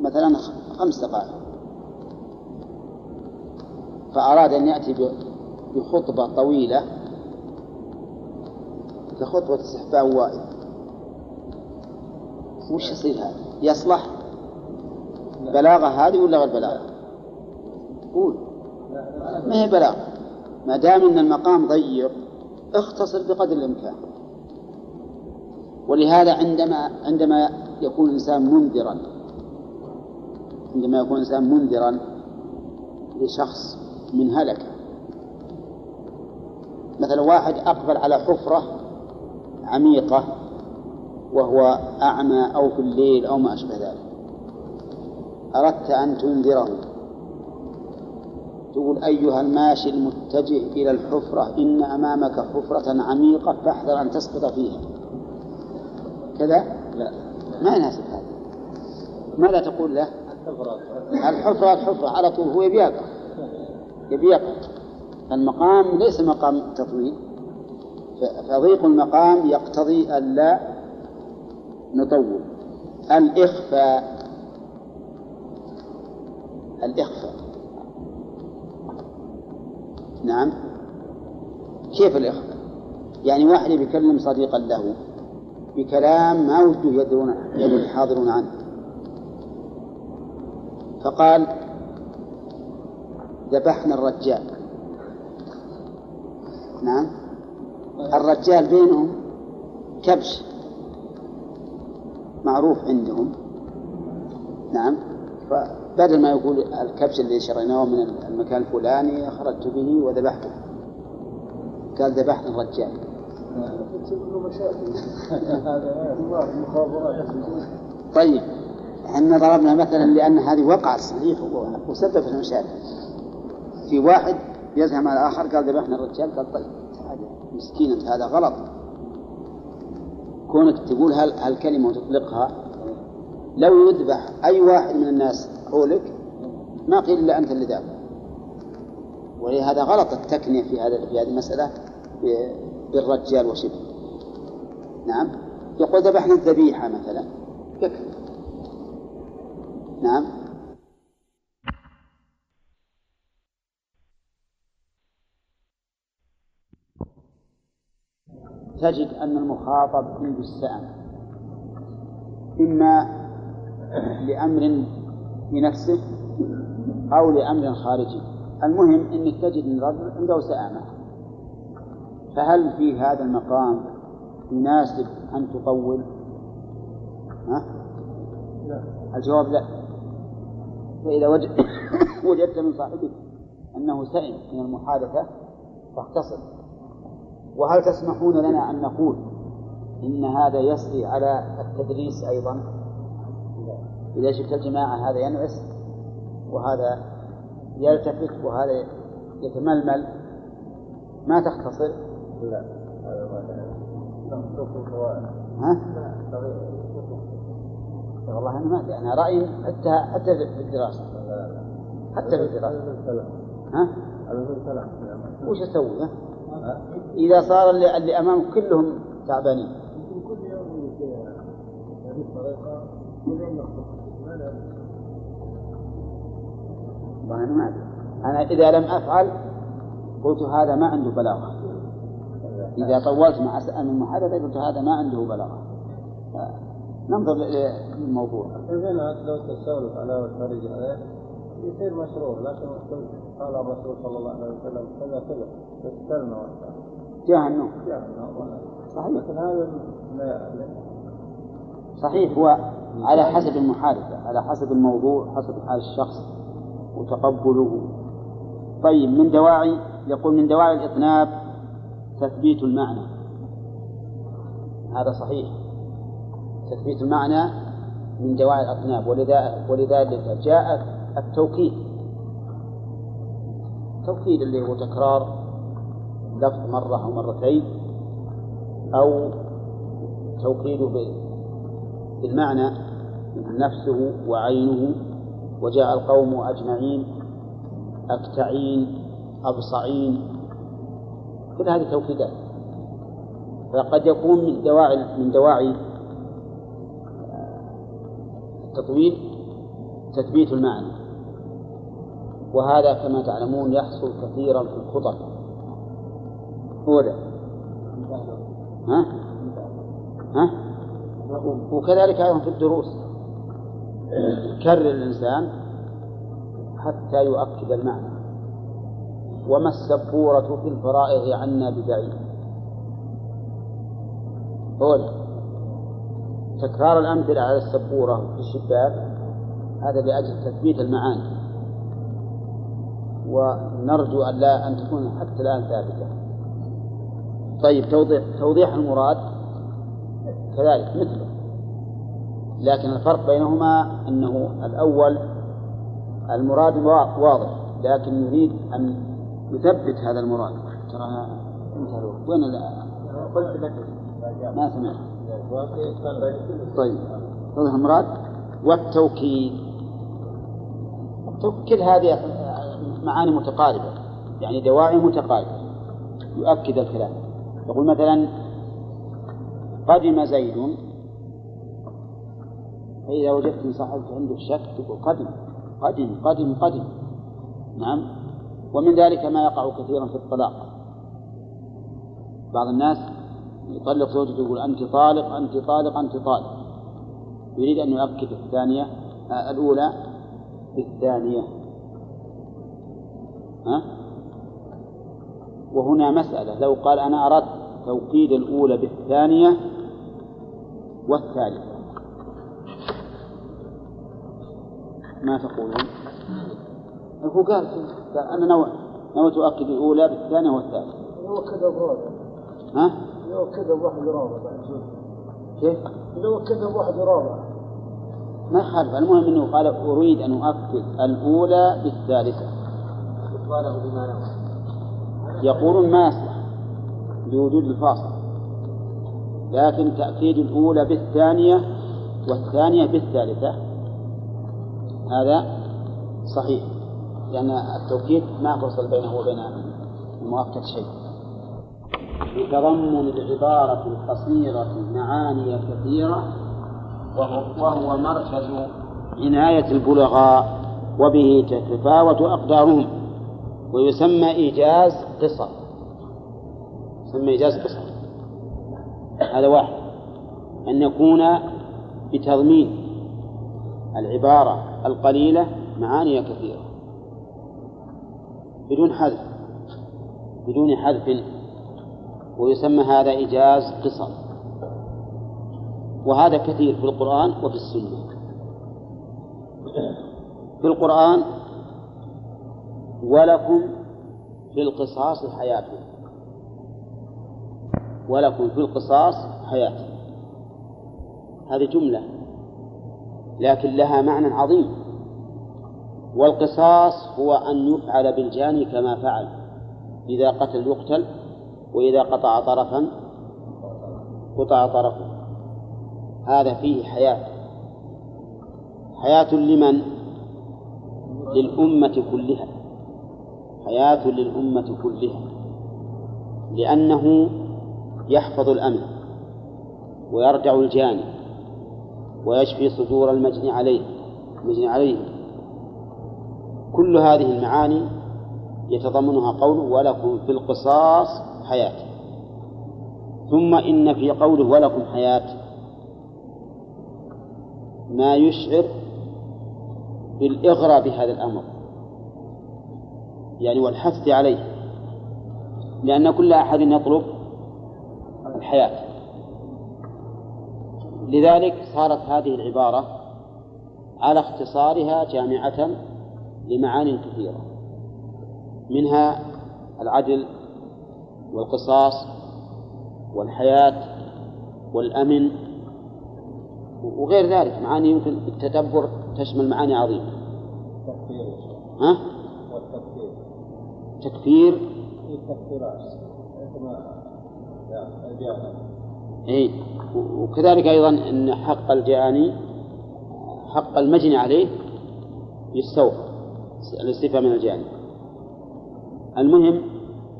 مثلا خمس دقائق. فأراد أن يأتي بخطبة طويلة. كخطبة استحباب وائل وش يصير هذا؟ يصلح؟ بلاغة هذه ولا غير بلاغة؟ قول. ما هي بلاغة؟ ما دام إن المقام ضيق اختصر بقدر الإمكان. ولهذا عندما عندما يكون الإنسان منذرا عندما يكون الإنسان منذرا لشخص من هلكة. مثلا واحد أقبل على حفرة عميقة وهو أعمى أو في الليل أو ما أشبه ذلك. أردت أن تنذره. تقول أيها الماشي المتجه إلى الحفرة إن أمامك حفرة عميقة فاحذر أن تسقط فيها. كذا؟ لا. ما يناسب هذا. ماذا تقول له؟ الحفرة. الحفرة على طول هو يبي يقع يبي يقع المقام ليس مقام تطويل. فضيق المقام يقتضي ألا نطول. الإخفاء. الإخفاء. نعم. كيف الإخفاء؟ يعني واحد بيكلم صديقا له بكلام ما وجده يدرون الحاضرون عنه. فقال ذبحنا الرجال. نعم. الرجال بينهم كبش معروف عندهم. نعم. فبدل ما يقول الكبش اللي شريناه من المكان الفلاني خرجت به وذبحته. قال ذبحنا الرجال. طيب. إحنا ضربنا مثلا لأن هذه وقعت صحيح وسببت المشاكل. في واحد يزهم على الآخر قال ذبحنا الرجال. قال طيب. مسكين انت هذا غلط. كونك تقول هالكلمه وتطلقها لو يذبح أي واحد من الناس حولك ما قيل إلا أنت اللي ذابح ولهذا غلط التكنيه في هذا في هذه المسألة بالرجال وشبه. نعم. يقول ذبحنا الذبيحة مثلا. يكفي. نعم. تجد أن المخاطب عنده السأم. إما لأمر في نفسه أو لأمر خارجي. المهم أنك تجد أن الرجل عنده سآمة فهل في هذا المقام يناسب أن تطول؟ ها؟ لا. الجواب لا. فإذا وجد [coughs] وجدت من صاحبك أنه سئم من المحادثة فاختصر. وهل تسمحون لنا أن نقول إن هذا يسري على التدريس أيضا؟ إذا شفت الجماعة هذا ينعس وهذا يلتفت وهذا يتململ. ما تختصر؟ لا ها؟ والله أنا ما أدري أنا رأيي حتى حتى في الدراسة. حتى في الدراسة. ها؟ وش أسوي؟ إذا صار اللي, أمامك كلهم تعبانين. أنا ما أنا إذا لم أفعل قلت هذا ما عنده بلاغة. إذا طولت مع المحادثه قلت هذا ما عنده بلاغة. ننظر للموضوع. لو تسولف على والخارج عليه يصير مشروع لكن قال الرسول صلى الله عليه وسلم كذا كذا. النوم. صحيح. صحيح. هو على حسب المحادثة على حسب الموضوع حسب حال الشخص وتقبله. طيب من دواعي يقول من دواعي الإطناب تثبيت المعنى. هذا صحيح. تثبيت المعنى من دواعي الأطناب. ولذلك جاء التوكيد. التوكيد اللي هو تكرار لفظ مرة أو مرتين أو توكيده بالمعنى نفسه وعينه وجاء القوم أجمعين أكتعين أبصعين كل هذه توكيدات فقد يكون من دواعي من دواعي التطويل تثبيت المعنى. وهذا كما تعلمون يحصل كثيرا في الخطب أولى ها؟ ها؟ وكذلك أيضا في الدروس. كرر الإنسان حتى يؤكد المعنى. وما السبورة في الفرائض عنا ببعيد. أولى تكرار الأمثلة على السبورة في الشباك هذا لأجل تثبيت المعاني. ونرجو أن لا أن تكون حتى الآن ثابتة. طيب توضيح توضيح المراد كذلك مثله. لكن الفرق بينهما أنه الأول المراد واضح لكن يريد أن يثبت هذا المراد. ترى انتهى الوقت. وين قلت لك ما سمعت. طيب توضح المراد والتوكيد. كل هذه معاني متقاربة يعني دواعي متقاربة يؤكد الكلام. يقول مثلا قدم زيد. فإذا وجدت صاحبك عنده شك تقول قدم قدم قدم قدم. نعم. ومن ذلك ما يقع كثيرا في الطلاق. بعض الناس يطلق زوجته يقول أنت طالق أنت طالق أنت طالق. يريد أن يؤكد الثانية الأولى بالثانية. ها؟ وهنا مسألة. لو قال أنا أردت توكيد الأولى بالثانية والثالثة. ما تقولون؟ هو قال قال أنا نوع نويت أؤكد الأولى بالثانية والثالثة. هو رابع ها؟ هو كذب واحد رابع. بعد كيف؟ هو كذب واحد رابع. ما يخالف. المهم أنه قال أريد أن أؤكد الأولى بالثالثة. قاله بما يقولون ما يصلح لوجود الفاصل. لكن تأكيد الأولى بالثانية والثانية بالثالثة هذا صحيح لأن التوكيد ما فصل بينه وبين المؤكد شيء. بتضمن العبارة القصيرة معاني كثيرة وهو, وهو مركز عناية البلغاء وبه تتفاوت أقدارهم ويسمى إيجاز قصر يسمى إيجاز قصر هذا واحد. أن يكون بتضمين العبارة القليلة معاني كثيرة. بدون حذف. بدون حذف. ويسمى هذا إيجاز قصر. وهذا كثير في القرآن وفي السنة. في القرآن ولكم في القصاص حياة ولكم في القصاص حياة. هذه جملة لكن لها معنى عظيم. والقصاص هو أن يفعل بالجاني كما فعل إذا قتل يقتل وإذا قطع طرفا قطع طرفه. هذا فيه حياة. حياة لمن؟ للأمة كلها. حياة للأمة كلها. لأنه يحفظ الأمن ويرجع الجاني ويشفي صدور المجني عليه المجني عليه. كل هذه المعاني يتضمنها قوله ولكم في القصاص حياة. ثم إن في قوله ولكم حياة ما يشعر بالإغرى بهذا الأمر. يعني والحث عليه. لأن كل أحد يطلب الحياة. لذلك صارت هذه العبارة على اختصارها جامعة لمعان كثيرة منها العدل والقصاص والحياة والأمن وغير ذلك معاني يمكن بالتدبر تشمل معاني عظيمة. تكفير. ها؟ والتكفير. تكفير. اي وكذلك أيضا إن حق الجاني حق المجني عليه يستوفى الاستيفاء من الجاني المهم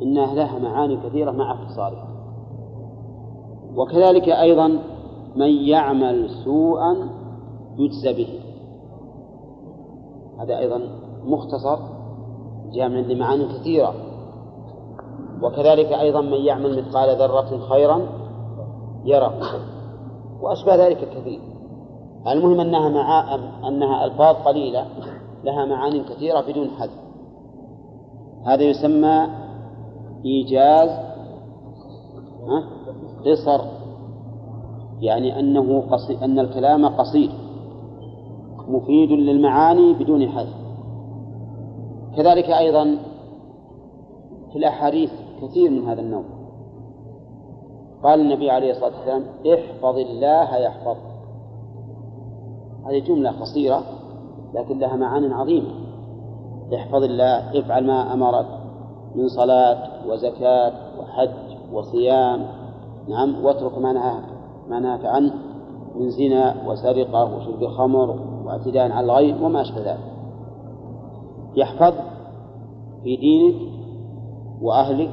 انها لها معاني كثيرة مع اختصارها وكذلك أيضا من يعمل سوءا يجزى به. هذا أيضا مختصر جامع لمعاني كثيرة. وكذلك أيضا من يعمل مثقال ذرة خيرا يره وأشبه ذلك كثير. المهم أنها مع أنها ألفاظ قليلة لها معان كثيرة بدون حذف. هذا يسمى إيجاز ها؟ قصر. يعني أنه قصي أن الكلام قصير مفيد للمعاني بدون حذف. كذلك أيضا في الأحاديث كثير من هذا النوع. قال النبي عليه الصلاة والسلام احفظ الله يحفظك. هذه جملة قصيرة لكن لها معان عظيمة. احفظ الله افعل ما أمرك من صلاة وزكاة وحج وصيام نعم واترك ما نهاك ما نهاك عنه من زنا وسرقة وشرب خمر واعتداء على الغير وما أشبه ذلك. يحفظ في دينك وأهلك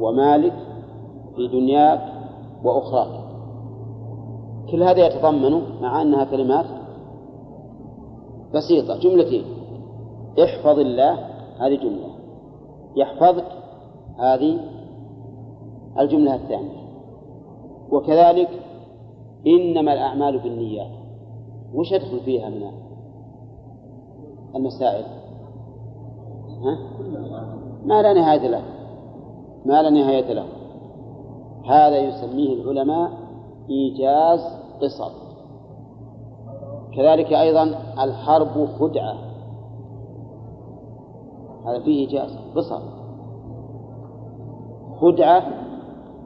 ومالك في دنياك وأخراك. كل هذا يتضمن مع أنها كلمات بسيطة. جملتين. احفظ الله. هذه جملة. يحفظك. هذه الجملة الثانية. وكذلك إنما الأعمال بالنيات. وش يدخل فيها من المسائل؟ ها؟ ما لا نهاية له ما لا نهاية له. هذا يسميه العلماء إيجاز قصر. كذلك أيضا الحرب خدعة. هذا فيه إيجاز قصر. خدعة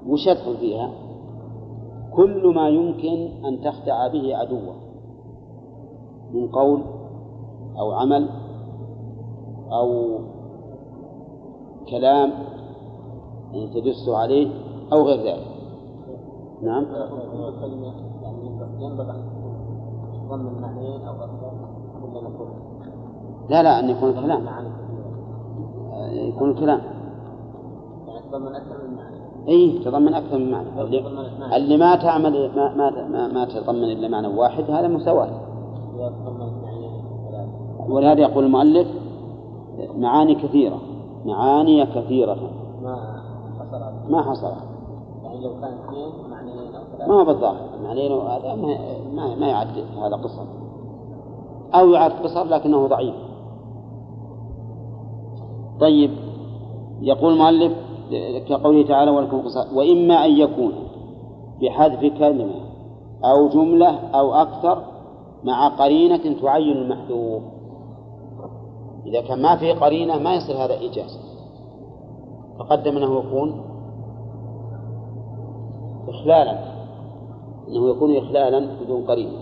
وش يدخل فيها؟ كل ما يمكن أن تخدع به عدوة. من قول أو عمل أو كلام يعني تدس عليه أو غير ذلك. نعم. يعني أكثر لا؟ لا أن يكون كلام. معاني كثيرة. يكون كلام. يعني تضمن أكثر من معنى إي تضمن أكثر من معنى اللي, ما تعمل ما ما ما, ما تضمن إلا معنى واحد هذا مساواة. ولهذا يقول المؤلف معاني كثيرة معاني كثيرة. ما ما حصلت يعني لو كان اثنين معنيين أو ثلاثة ما هو بالظاهر معنى هذا ما ما, يعد هذا قصر أو يعد قصر لكنه ضعيف. طيب يقول المؤلف كقوله تعالى ولكم قصر وإما أن يكون بحذف كلمة أو جملة أو أكثر مع قرينة تعين المحذوف. إذا كان ما في قرينة ما يصير هذا إيجاز. تقدم أنه يكون إخلالا أنه يكون إخلالا بدون قرينة.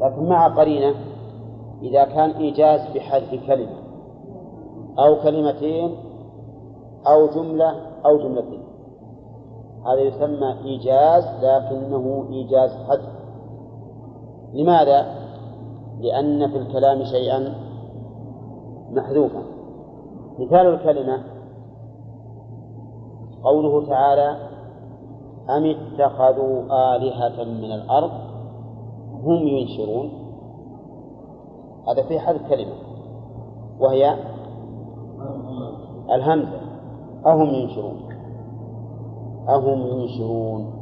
لكن مع قرينة إذا كان إيجاز بحذف كلمة أو كلمتين أو جملة أو جملتين. هذا يسمى إيجاز لكنه إيجاز حذف. لماذا؟ لأن في الكلام شيئا محذوفا. مثال الكلمة قوله تعالى أم اتخذوا آلهة من الأرض؟ هم ينشرون. هذا في حذف كلمة. وهي الهمزة. أهم ينشرون. أهم ينشرون.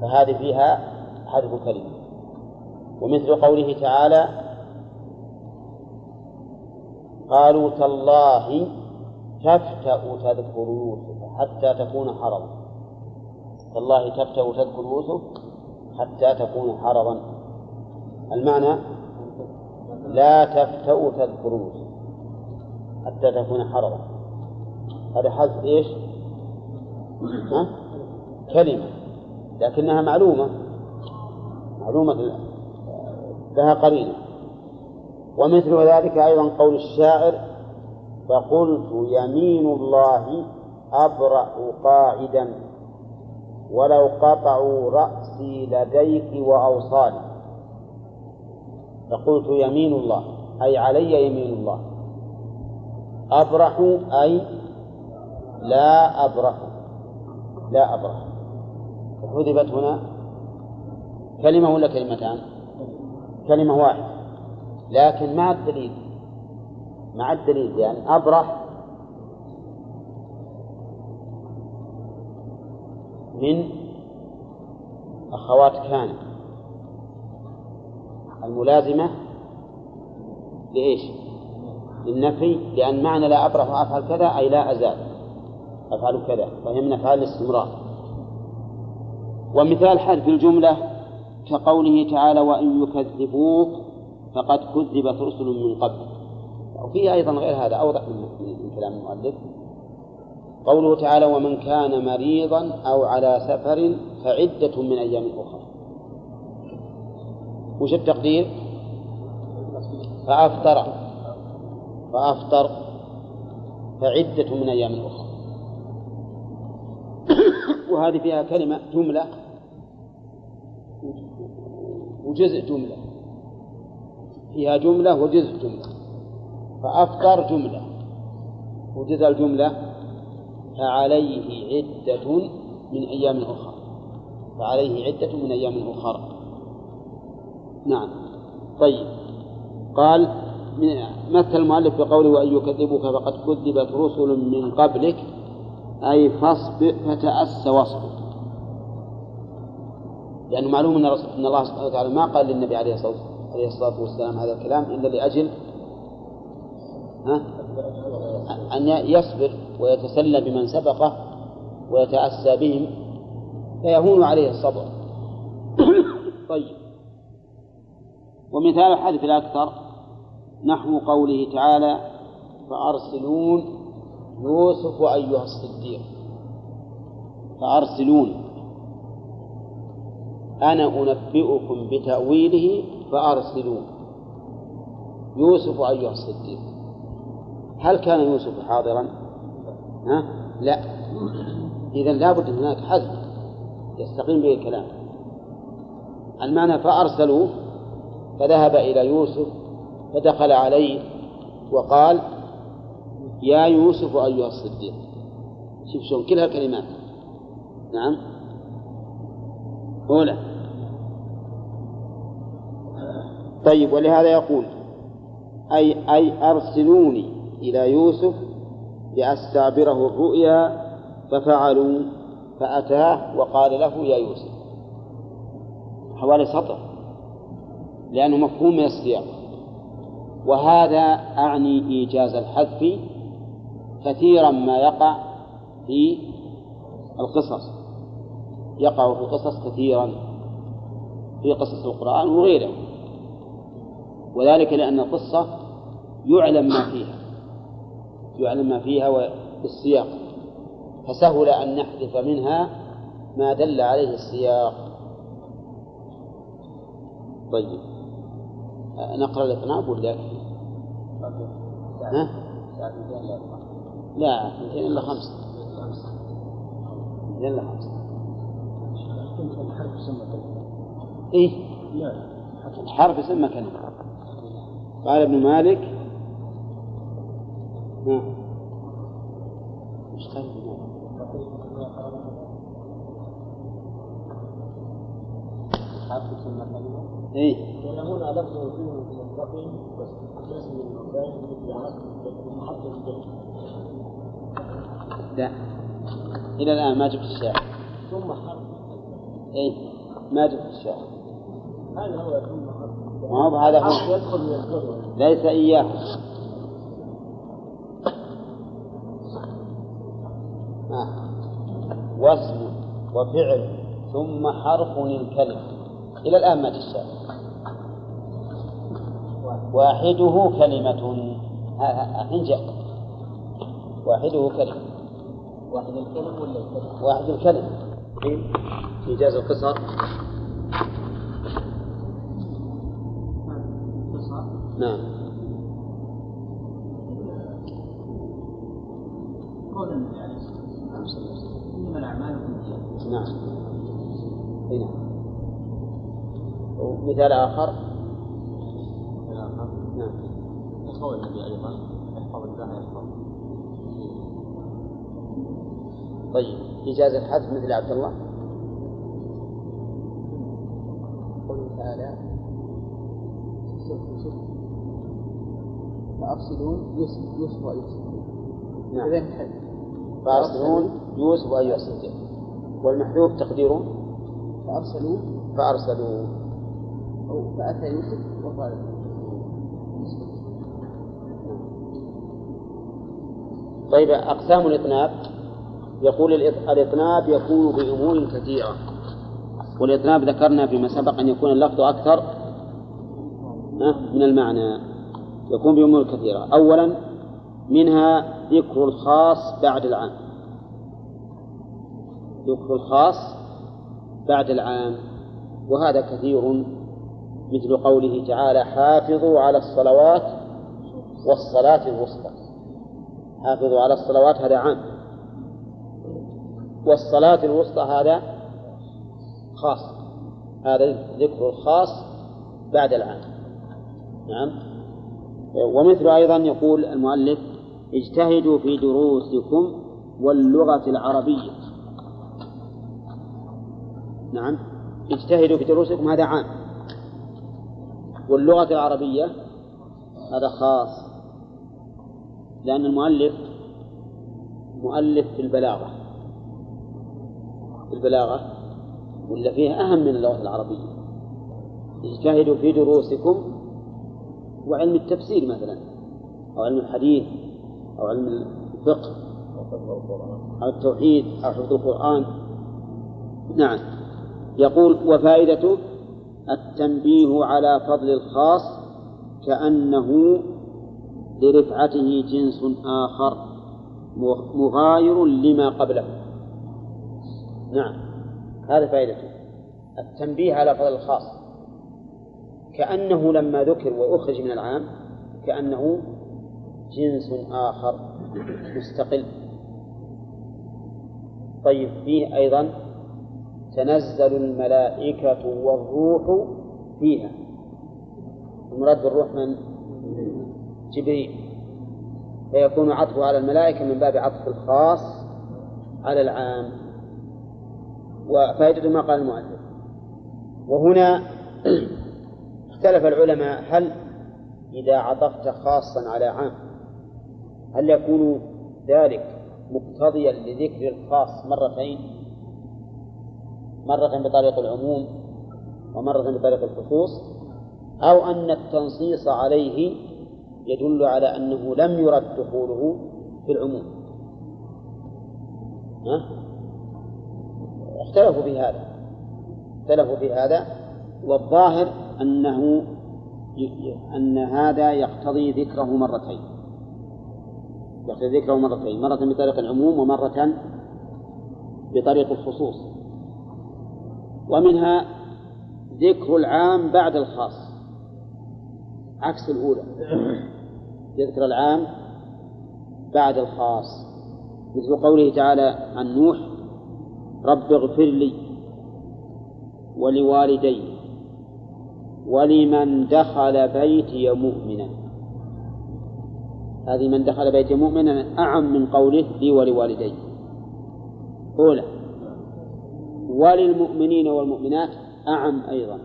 فهذه فيها حذف كلمة. ومثل قوله تعالى قالوا تالله تفتأ تذكر يوسف. حتى تكون حرضا. تالله تفتأ تذكر يوسف حتى تكون حرضا. المعنى لا تفتأ تذكر يوسف حتى تكون حرضا. هذا حذف إيش؟ ها؟ كلمة. لكنها معلومة. معلومة لها قرينة. ومثل ذلك أيضا قول الشاعر فقلت يمين الله أبرأ قاعدا ولو قطعوا رأسي لديك وأوصالي فقلت يمين الله أي علي يمين الله. أبرح أي لا أبرح لا أبرح حذفت هنا كلمة ولا كلمتان؟ كلمة واحدة. لكن مع الدليل مع الدليل يعني أبرح من أخوات كان. الملازمة لإيش؟ للنفي لأن معنى لا أبرح وأفعل كذا أي لا أزال. أفعل كذا فهي من أفعال الاستمرار. ومثال حذف الجملة كقوله تعالى وإن يكذبوك فقد كذبت رسل من قبل وفيه أيضا غير هذا أوضح من كلام المؤلف. قوله تعالى ومن كان مريضا أو على سفر فعدة من أيام أخرى. وش التقدير؟ فأفطر. فأفطر. فعدة من أيام أخرى. [coughs] وهذه فيها كلمة جملة. وجزء جملة. فيها جملة وجزء جملة. فأفطر جملة. وجزء الجملة فعليه عدة من أيام أخرى فعليه عدة من أيام أخرى نعم. طيب. قال مثل المؤلف بقوله وأن يكذبك فقد كذبت رسل من قبلك أي فاصبر فتأس واصبر لأنه معلوم أن الله سبحانه وتعالى ما قال للنبي عليه الصلاة والسلام هذا الكلام إلا لأجل؟ أن يصبر ويتسلى بمن سبقه ويتأسى بهم فيهون عليه الصبر. [coughs] طيب. ومثال الحذف الأكثر نحو قوله تعالى فأرسلون يوسف أيها الصديق. فأرسلون. أنا أنبئكم بتأويله فأرسلون. يوسف أيها الصديق. هل كان يوسف حاضرا؟ ها؟ لا. إذا لابد هناك حذف. يستقيم به الكلام. المعنى فأرسلوه فذهب إلى يوسف فدخل عليه وقال يا يوسف أيها الصديق. شوف شلون كلها كلمات. نعم. أولى. طيب ولهذا يقول أي أي أرسلوني. إلى يوسف لأستعبره الرؤيا ففعلوا فأتاه وقال له يا يوسف. حوالي سطر. لأنه مفهوم من السياق. وهذا أعني إيجاز الحذف كثيرا ما يقع في القصص. يقع في القصص كثيرا في قصص القرآن وغيره وذلك لأن القصة يعلم ما فيها. يعلم ما فيها بالسياق. فسهل أن نحذف منها ما دل عليه السياق. طيب. نقرأ الإطناب ولا ها؟ لا اثنتين إلا خمسة اثنتين إلا خمسة الحرف يسمى إيه؟ لا الحرف يسمى كلمة. قال ابن مالك ها وش قال ابن مالك؟ حرف يسمى كلمة إيه لأن هنا فيه مستقيم مثل لا. إلى الآن ما جبت الشاعر ثم حرف إيه. ما جبت الشاعر هذا هو ثم حرف ما هو. هذا هو ليس إياه. واسم وفعل ثم حرف الكلمة. إلى الآن ما جاء واحدة كلمة. الحين جاء. واحدة كلمة. واحد الكلم ولا الكلمة؟ واحد الكلمة. في إيجاز القصر نعم. قول إنما الأعمال بالنيات نعم. نعم ومثال آخر. نعم قول النبي أيضا احفظ الله يحفظ طيب إيجاز الحذف مثل عبد الله. قوله تعالى فأرسلون يوسف يوسف ويوسف نعم. إذا حد. فأرسلون يوسف أيها الصديق والمحذوف تقديره؟ فأرسلوا. فأرسلوا. أو فأتى يوسف وقال. طيب أقسام الإطناب. يقول الإط- الإطناب يكون بأمور كثيرة. والإطناب ذكرنا فيما سبق أن يكون اللفظ أكثر. من المعنى. يكون بأمور كثيرة. أولا منها ذكر الخاص بعد العام. ذكر الخاص بعد العام وهذا كثير مثل قوله تعالى حافظوا على الصلوات والصلاة الوسطى حافظوا على الصلوات هذا عام. والصلاة الوسطى هذا خاص. هذا ذكر الخاص بعد العام. نعم. ومثل أيضا يقول المؤلف اجتهدوا في دروسكم واللغة العربية. نعم. اجتهدوا في دروسكم هذا عام. واللغة العربية هذا خاص. لأن المؤلف مؤلف في البلاغة. في البلاغة ولا فيها أهم من اللغة العربية. اجتهدوا في دروسكم وعلم التفسير مثلا أو علم الحديث. أو علم الفقه أو التوحيد أو حفظ القرآن. نعم. يقول وفائدته التنبيه على فضل الخاص كأنه لرفعته جنس آخر مغاير لما قبله. نعم. هذا فائدته. التنبيه على فضل الخاص كأنه لما ذكر وأخرج من العام كأنه جنس آخر مستقل. طيب فيه أيضا تنزل الملائكة والروح فيها. المراد بالروح من؟ جبريل. فيكون عطفه على الملائكة من باب عطف الخاص على العام. وفائدة ما قال المؤلف. وهنا [clears throat] اختلف العلماء هل إذا عطفت خاصا على عام هل يكون ذلك مقتضيا لذكر الخاص مرتين؟ مرة بطريق العموم ومرة بطريق الخصوص أو أن التنصيص عليه يدل على أنه لم يرد دخوله في العموم. ها؟ اختلفوا في هذا. اختلفوا في هذا والظاهر أنه أن هذا يقتضي ذكره مرتين. يقتضي ذكره مرتين مرة بطريق العموم ومرة بطريق الخصوص. ومنها ذكر العام بعد الخاص عكس الأولى. يذكر العام بعد الخاص مثل قوله تعالى عن نوح رب اغفر لي ولوالدي ولمن دخل بيتي مؤمنا. هذه من دخل بيتي مؤمنا أعم من قوله لي ولوالدي. أولى. وللمؤمنين والمؤمنات أعم أيضا.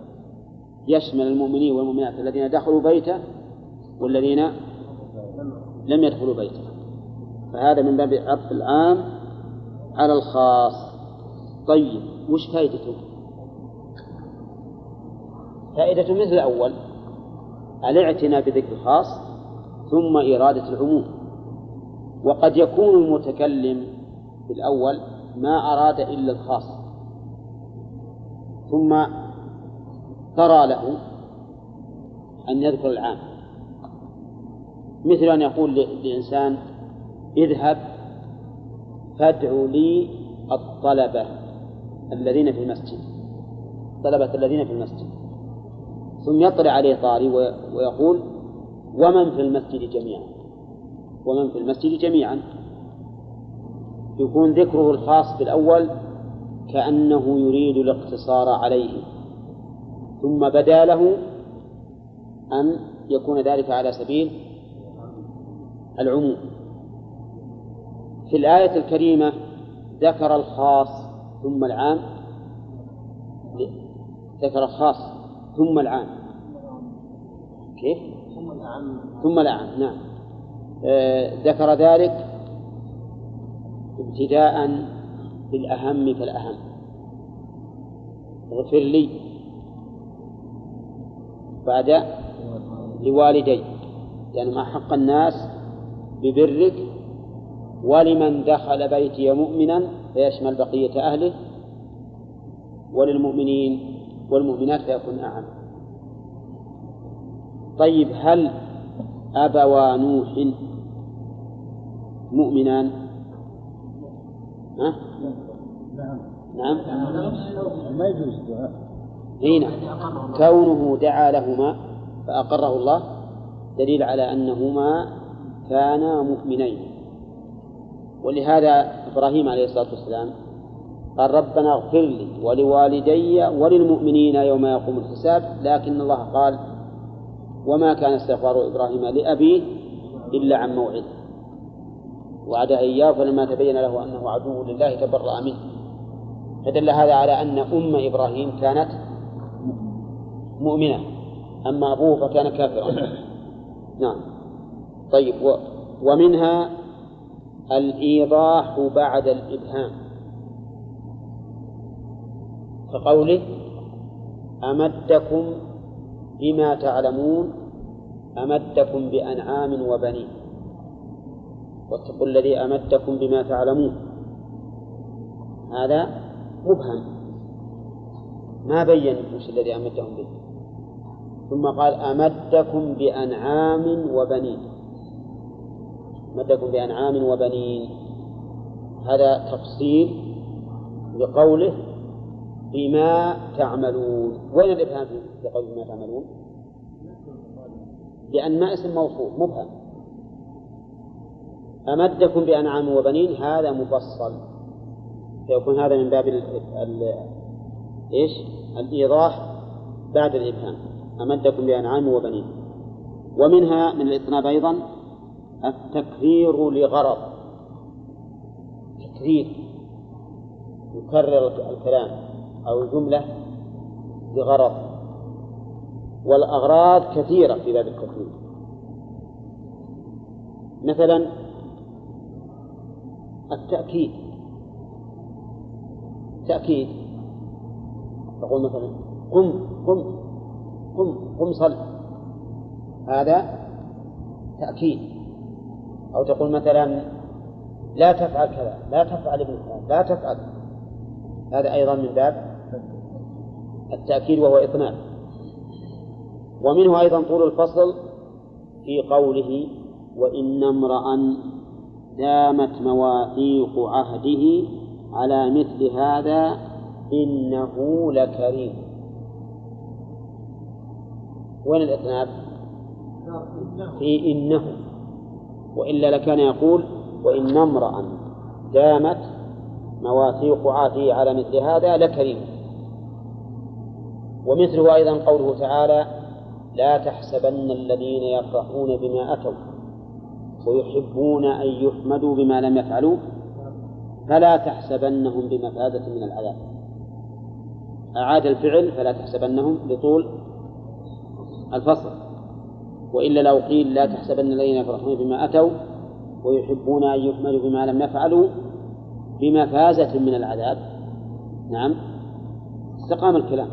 يشمل المؤمنين والمؤمنات الذين دخلوا بيته والذين لم يدخلوا بيته. فهذا من باب عطف العام على الخاص. طيب وش فائدته؟ فائدته مثل الأول الاعتناء بذكر الخاص ثم إرادة العموم. وقد يكون المتكلم في الأول ما أراد إلا الخاص ثم ترى له أن يذكر العام. مثل أن يقول لإنسان اذهب فادعوا لي الطلبة الذين في المسجد الطلبة الذين في المسجد. ثم يطلع عليه طاري ويقول ومن في المسجد جميعا. ومن في المسجد جميعا. يكون ذكره الخاص بالأول كأنه يريد الاقتصار عليه. ثم بدا له أن يكون ذلك على سبيل العموم. في الآية الكريمة ذكر الخاص ثم العام. ذكر الخاص ثم العام. كيف؟ ثم العام ثم العام نعم. آه ذكر ذلك ابتداء بالأهم فالأهم. اغفر لي بعد لوالدي لأن ما حق الناس ببرك ولمن دخل بيتي مؤمنا فيشمل بقية أهله وللمؤمنين والمؤمنات فيكون أعم. طيب هل أبوا نوح مؤمنان؟ ها؟ نعم. ما يجوز هنا كونه دعا لهما فأقره الله دليل على أنهما كانا مؤمنين. ولهذا إبراهيم عليه الصلاة والسلام قال ربنا اغفر لي ولوالدي وللمؤمنين يوم يقوم الحساب. لكن الله قال وما كان استغفار إبراهيم لأبيه إلا عن موعد. وعده إياه فلما تبين له أنه عدو لله تبرأ منه. فدل هذا على أن أم إبراهيم كانت مؤمنة أما أبوه فكان كافرا. نعم. طيب و ومنها الإيضاح بعد الإبهام. كقوله أمدكم بما تعلمون أمدكم بأنعام وبنين. واتقوا الذي أمدكم بما تعلمون. هذا مبهم. ما بين وش الذي أمدهم به؟ ثم قال أمدكم بأنعام وبنين. أمدكم بأنعام وبنين. هذا تفصيل لقوله بما تعملون. وين الإبهام في قول بما تعملون؟ لأن ما اسم موصول مبهم. أمدكم بأنعام وبنين؟ هذا مفصل. فيكون هذا من باب إيش؟ الإيضاح بعد الإبهام. أمدكم بأنعام وبنين. ومنها من الإطناب أيضا التكرير لغرض. تكرير. يكرر الكلام أو الجملة لغرض. والأغراض كثيرة في باب التكرير مثلا التأكيد. تأكيد. تقول مثلا قم قم قم قم صل هذا تأكيد. أو تقول مثلا لا تفعل كذا لا تفعل ابن فلان لا تفعل. هذا أيضا من باب التأكيد وهو إطناب ومنه أيضا طول الفصل في قوله وإن امرأ دامت مواثيق عهده على مثل هذا إنه لكريم. وين الإطناب؟ في إنه. وإلا لكان يقول وإن امرأ دامت مواثيق عهده على مثل هذا لكريم. ومثله أيضا قوله تعالى لا تحسبن الذين يفرحون بما أتوا ويحبون أن يحمدوا بما لم يفعلوا فلا تحسبنهم بمفازة من العذاب. أعاد الفعل فلا تحسبنهم لطول الفصل. وإلا لو قيل لا تحسبن الذين يفرحون بما أتوا ويحبون أن يحمدوا بما لم يفعلوا بمفازة من العذاب نعم استقام الكلام.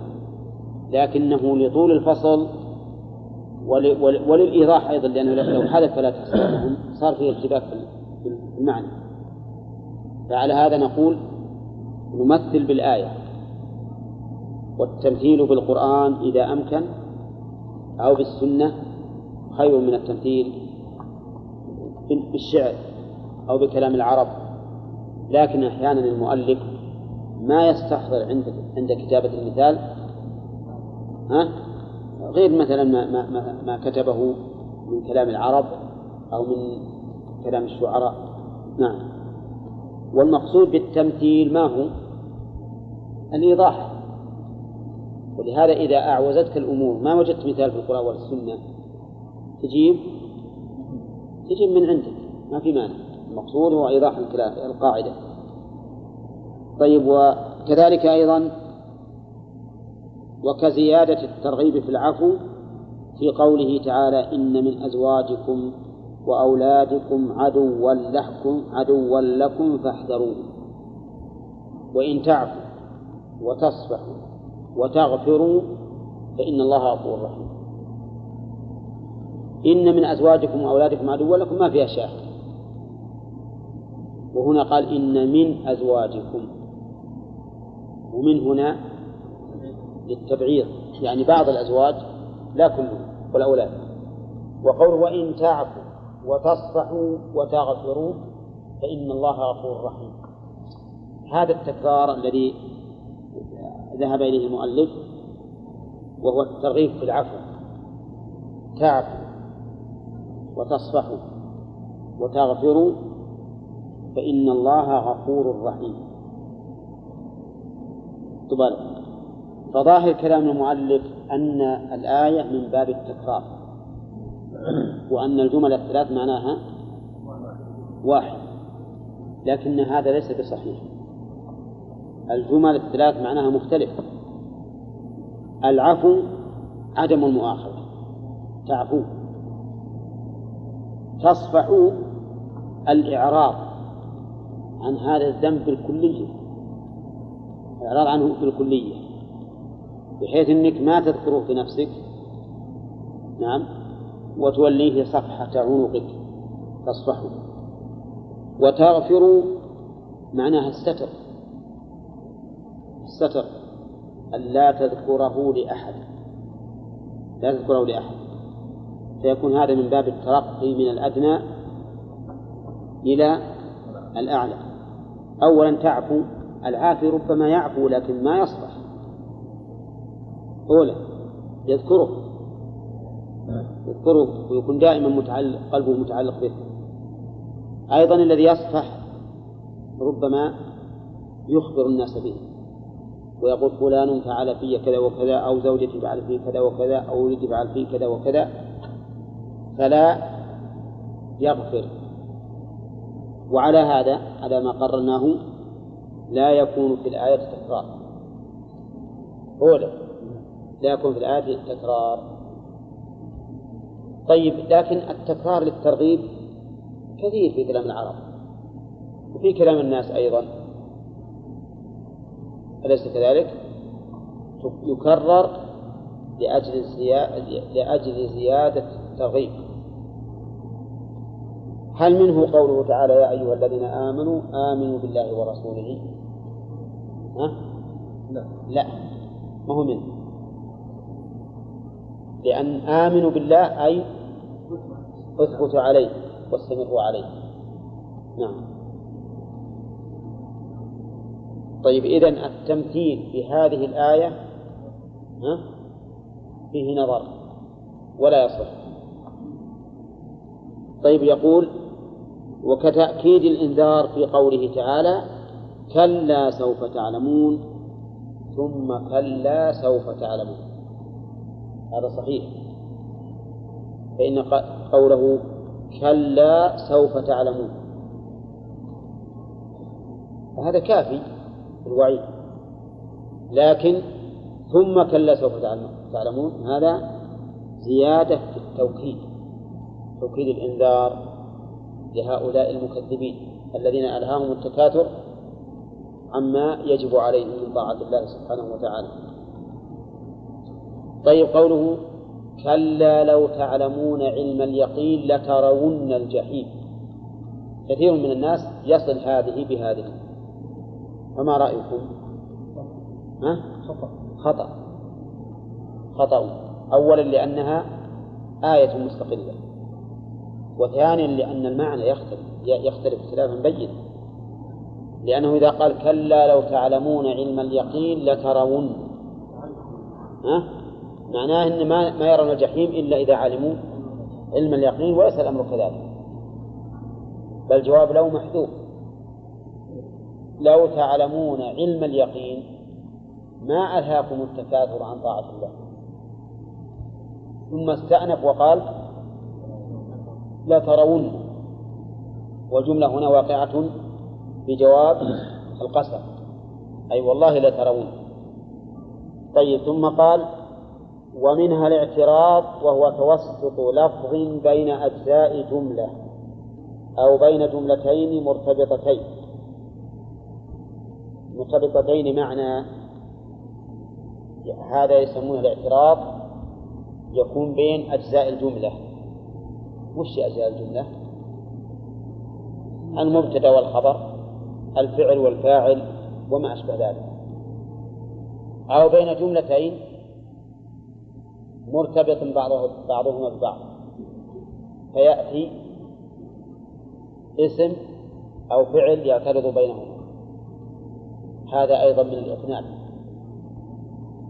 لكنه لطول الفصل وللإيضاح أيضا لأنه لو حدث فلا تحسبنهم صار فيه ارتباك في المعنى. فعلى هذا نقول نمثل بالآية والتمثيل بالقرآن إذا أمكن أو بالسنة خير من التمثيل بالشعر أو بكلام العرب. لكن أحيانا المؤلف ما يستحضر عند عند كتابة المثال ها؟ غير مثلا ما, ما, ما كتبه من كلام العرب أو من كلام الشعراء. نعم. والمقصود بالتمثيل ما هو؟ الإيضاح. ولهذا إذا أعوزتك الأمور ما وجدت مثال في القرآن ولا السنة تجيب؟ تجيب من عندك. ما في مانع. المقصود هو إيضاح القاعدة. طيب وكذلك أيضا وكزيادة الترغيب في العفو في قوله تعالى إن من أزواجكم وأولادكم عدوا لكم عدوا لكم فاحذروه وإن تعفوا وتصفحوا وتغفروا فإن الله غفور رحيم. إن من أزواجكم وأولادكم عدوا لكم ما فيها شاهد. وهنا قال إن من أزواجكم. ومن هنا للتبعيض يعني بعض الأزواج لا كلهم والأولاد. وقوله وإن تعفوا وتصفحوا وتغفروا فإن الله غفور رحيم. هذا التكرار الذي ذهب إليه المؤلف وهو الترغيب في العفو. تعفوا وتصفحوا وتغفروا فإن الله غفور رحيم. تبارك. فظاهر كلام المؤلف أن الآية من باب التكرار وأن الجمل الثلاث معناها واحد لكن هذا ليس بصحيح. الجمل الثلاث معناها مختلف. العفو عدم المؤاخذة تعفو. تصفح الإعراض عن هذا الذنب بالكلية الإعراض عنه بالكلية بحيث أنك ما تذكره في نفسك. نعم. وتوليه صفحة عنقك تصفحه وتغفر معناها الستر. الستر. أن لا تذكره لأحد. لا تذكره لأحد. فيكون هذا من باب الترقي من الأدنى إلى الأعلى. أولا تعفو. العافي ربما يعفو لكن ما يصفح أولا يذكره. يذكره ويكون دائما متعلق قلبه متعلق به. أيضا الذي يصفح ربما يخبر الناس به ويقول فلان فعل في كذا وكذا أو زوجتي فعل في كذا وكذا أو ولدي فعل في كذا وكذا فلا يغفر. وعلى هذا على ما قررناه لا يكون في الآية تكرار أولا لا يكون في الآية تكرار. طيب لكن التكرار للترغيب كثير في كلام العرب وفي كلام الناس أيضا. أليس كذلك؟ يكرر لأجل لأجل زيادة الترغيب. هل منه قوله تعالى يا أيها الذين آمنوا آمنوا بالله ورسوله؟ ها؟ لا. لا. ما هو منه. لأن آمنوا بالله أي أثبتوا عليه واستمروا عليه. نعم. طيب إذا التمثيل في هذه الآية ها فيه نظر ولا يصح. طيب يقول وكتأكيد الإنذار في قوله تعالى كلا سوف تعلمون ثم كلا سوف تعلمون. هذا صحيح. فإن قوله كلا سوف تعلمون. فهذا كافي في الوعيد. لكن ثم كلا سوف تعلمون هذا زيادة في التوكيد. توكيد الإنذار لهؤلاء المكذبين الذين ألهاهم التكاثر عما يجب عليهم من طاعة الله سبحانه وتعالى. طيب قوله كلا لو تعلمون علم اليقين لترون الجحيم. كثير من الناس يصل هذه بهذه. فما رأيكم؟ ها؟ خطأ. خطأ. خطأ. أولا لأنها آية مستقلة. وثانيا لأن المعنى يختلف. يختلف اختلافا بينا لأنه إذا قال كلا لو تعلمون علم اليقين لترون. ها؟ معناه أن ما, ما يرون الجحيم إلا إذا علموا علم اليقين وليس الأمر كذلك. بل جواب لو محذوف. لو تعلمون علم اليقين ما ألهاكم التكاثر عن طاعة الله. ثم استأنف وقال لا ترون. والجملة هنا واقعة بجواب القسم. أي والله لا ترون. طيب ثم قال ومنها الاعتراض وهو توسط لفظ بين أجزاء جملة أو بين جملتين مرتبطتين. مرتبطتين معنى هذا يسمونه الاعتراض يكون بين أجزاء الجملة. وش أجزاء الجملة؟ المبتدأ والخبر الفعل والفاعل وما أشبه ذلك. أو بين جملتين مرتبط بعضه بعضهما ببعض. فيأتي اسم أو فعل يعترض بينهما. هذا أيضا من الإقناع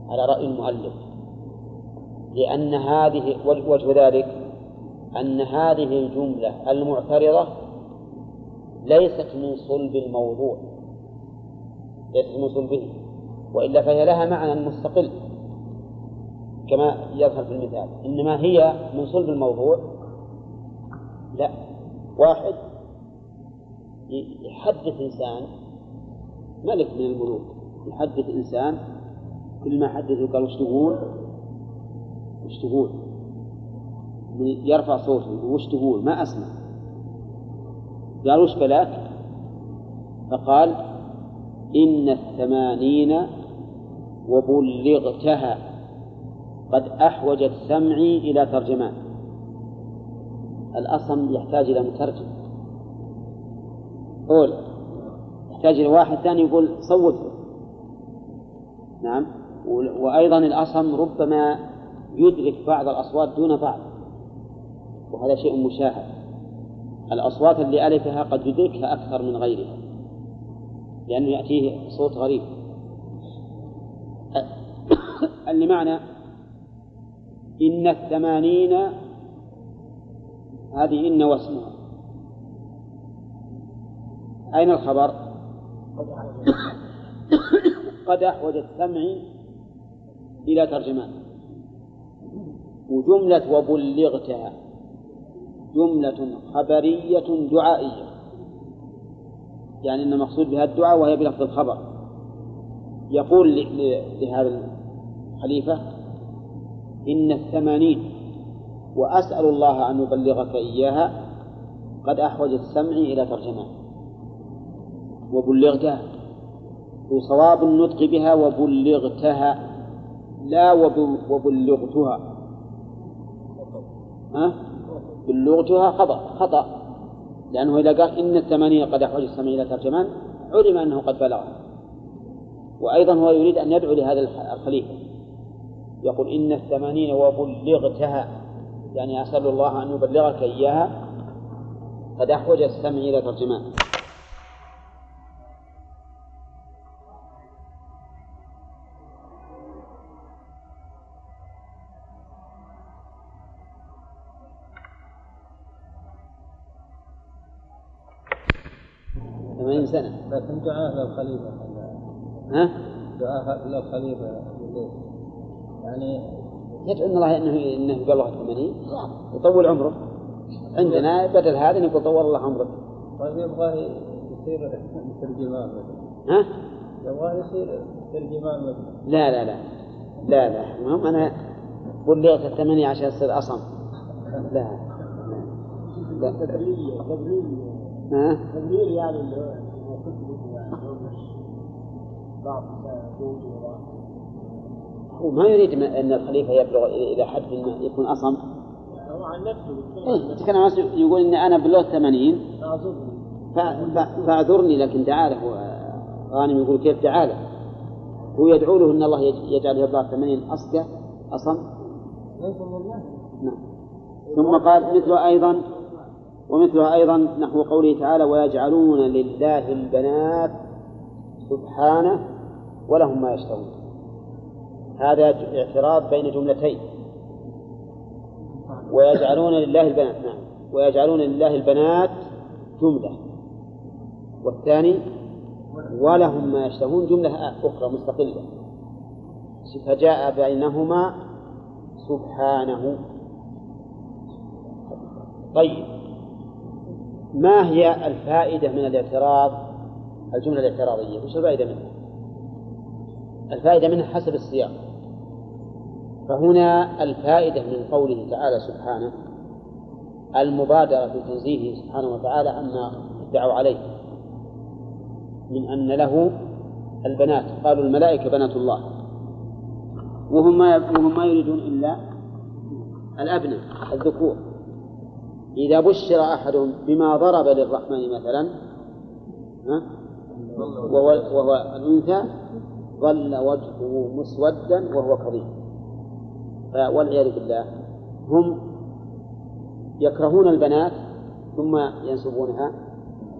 على رأي المؤلف لأن هذه وجه ذلك أن هذه الجملة المعترضة ليست من صلب الموضوع ليست من صلبه وإلا فهي لها معنى مستقل. كما يظهر في المثال. إنما هي من صلب الموضوع. لا. واحد. يحدث إنسان. ملك من الملوك. يحدث إنسان. كل ما حدثه قال وش تقول؟ وش تقول؟ يرفع صوته. وش تقول؟ ما أسمع. قال وش بلاك؟ فقال إن الثمانين وبلغتها. قد أحوجت سمعي إلى ترجمان الأصم يحتاج إلى مترجم. قول. يحتاج إلى واحد ثاني يقول صوت. نعم. وأيضا الأصم ربما يدرك بعض الأصوات دون بعض. وهذا شيء مشاهد. الأصوات اللي ألفها قد يدركها أكثر من غيرها. لأنه يأتيه صوت غريب. [coughs] اللي معنى إن الثمانين هذه إن واسمها. أين الخبر؟ قد أحوجت سمعي إلى ترجمان. وجملة وبلغتها. جملة خبرية دعائية. يعني أن المقصود بها الدعاء وهي بلفظ الخبر. يقول لهذا الخليفة إن الثمانين وأسأل الله أن يبلغك إياها قد أحوجت سمعي إلى ترجمان وبلغتها وصواب النطق بها وبلغتها لا وبلغتها. ها؟ بلغتها خطأ خطأ. لأنه إذا قال إن الثمانية قد أحوج السمع إلى ترجمان علم أنه قد بلغ. وأيضا هو يريد أن يدعو لهذا الخليفة. يقول إن الثمانين وبلغتها يعني أسأل الله أن يبلغك إياها قد أحوج السمع إلى ترجمان ثمانين سنة. لكن دعاء للخليفة. ها؟ دعاء للخليفة. يعني يدعو إن الله انه إنه يبلغ الثمانين يطول عمره. عندنا بدل هذا نقول طول الله عمرك. طيب يبغى يصير ترجمان مثلا. ها؟ يبغى يصير ترجمان مثلا. لا لا لا. لا لا. المهم أنا بلغت الثمانية عشان يصير أصم. لا. لا. تدريب تدريب. ها؟ تدريب يعني اللي هو كتب يعني بعض هو ما يريد أن الخليفة يبلغ إلى حد انه يكون أصم؟ هو عن نفسه إيه، يتكلم عن نفسه يقول اني أنا بلغت 80 أعذرني ف- ف- فأعذرني لكن دعا له آه، غانم يقول كيف دعا له هو يدعو له إن الله يج- يجعل يبلغ 80 اصقه أصم؟ ليس من الله نعم. ثم قال مثله أيضا ومثله أيضا نحو قوله تعالى ويجعلون لله البنات سبحانه ولهم ما يشتهون. هذا اعتراض بين جملتين. ويجعلون لله البنات نعم. ويجعلون لله البنات جملة. والثاني ولهم ما يشتهون جملة أخرى مستقلة. فجاء بينهما سبحانه. طيب. ما هي الفائدة من الاعتراض؟ الجملة الاعتراضية وش الفائدة منها؟ الفائدة منها حسب السياق. فهنا الفائدة من قوله تعالى سبحانه المبادرة بتنزيهه سبحانه وتعالى عما ادعوا عليه من أن له البنات. قالوا الملائكة بنات الله. وهم ما وهم ما يريدون إلا الأبناء الذكور. إذا بشر أحدهم بما ضرب للرحمن مثلا؟ وهو, الأنثى ظل وجهه مسودا وهو كظيم. والعياذ بالله. هم يكرهون البنات ثم ينسبونها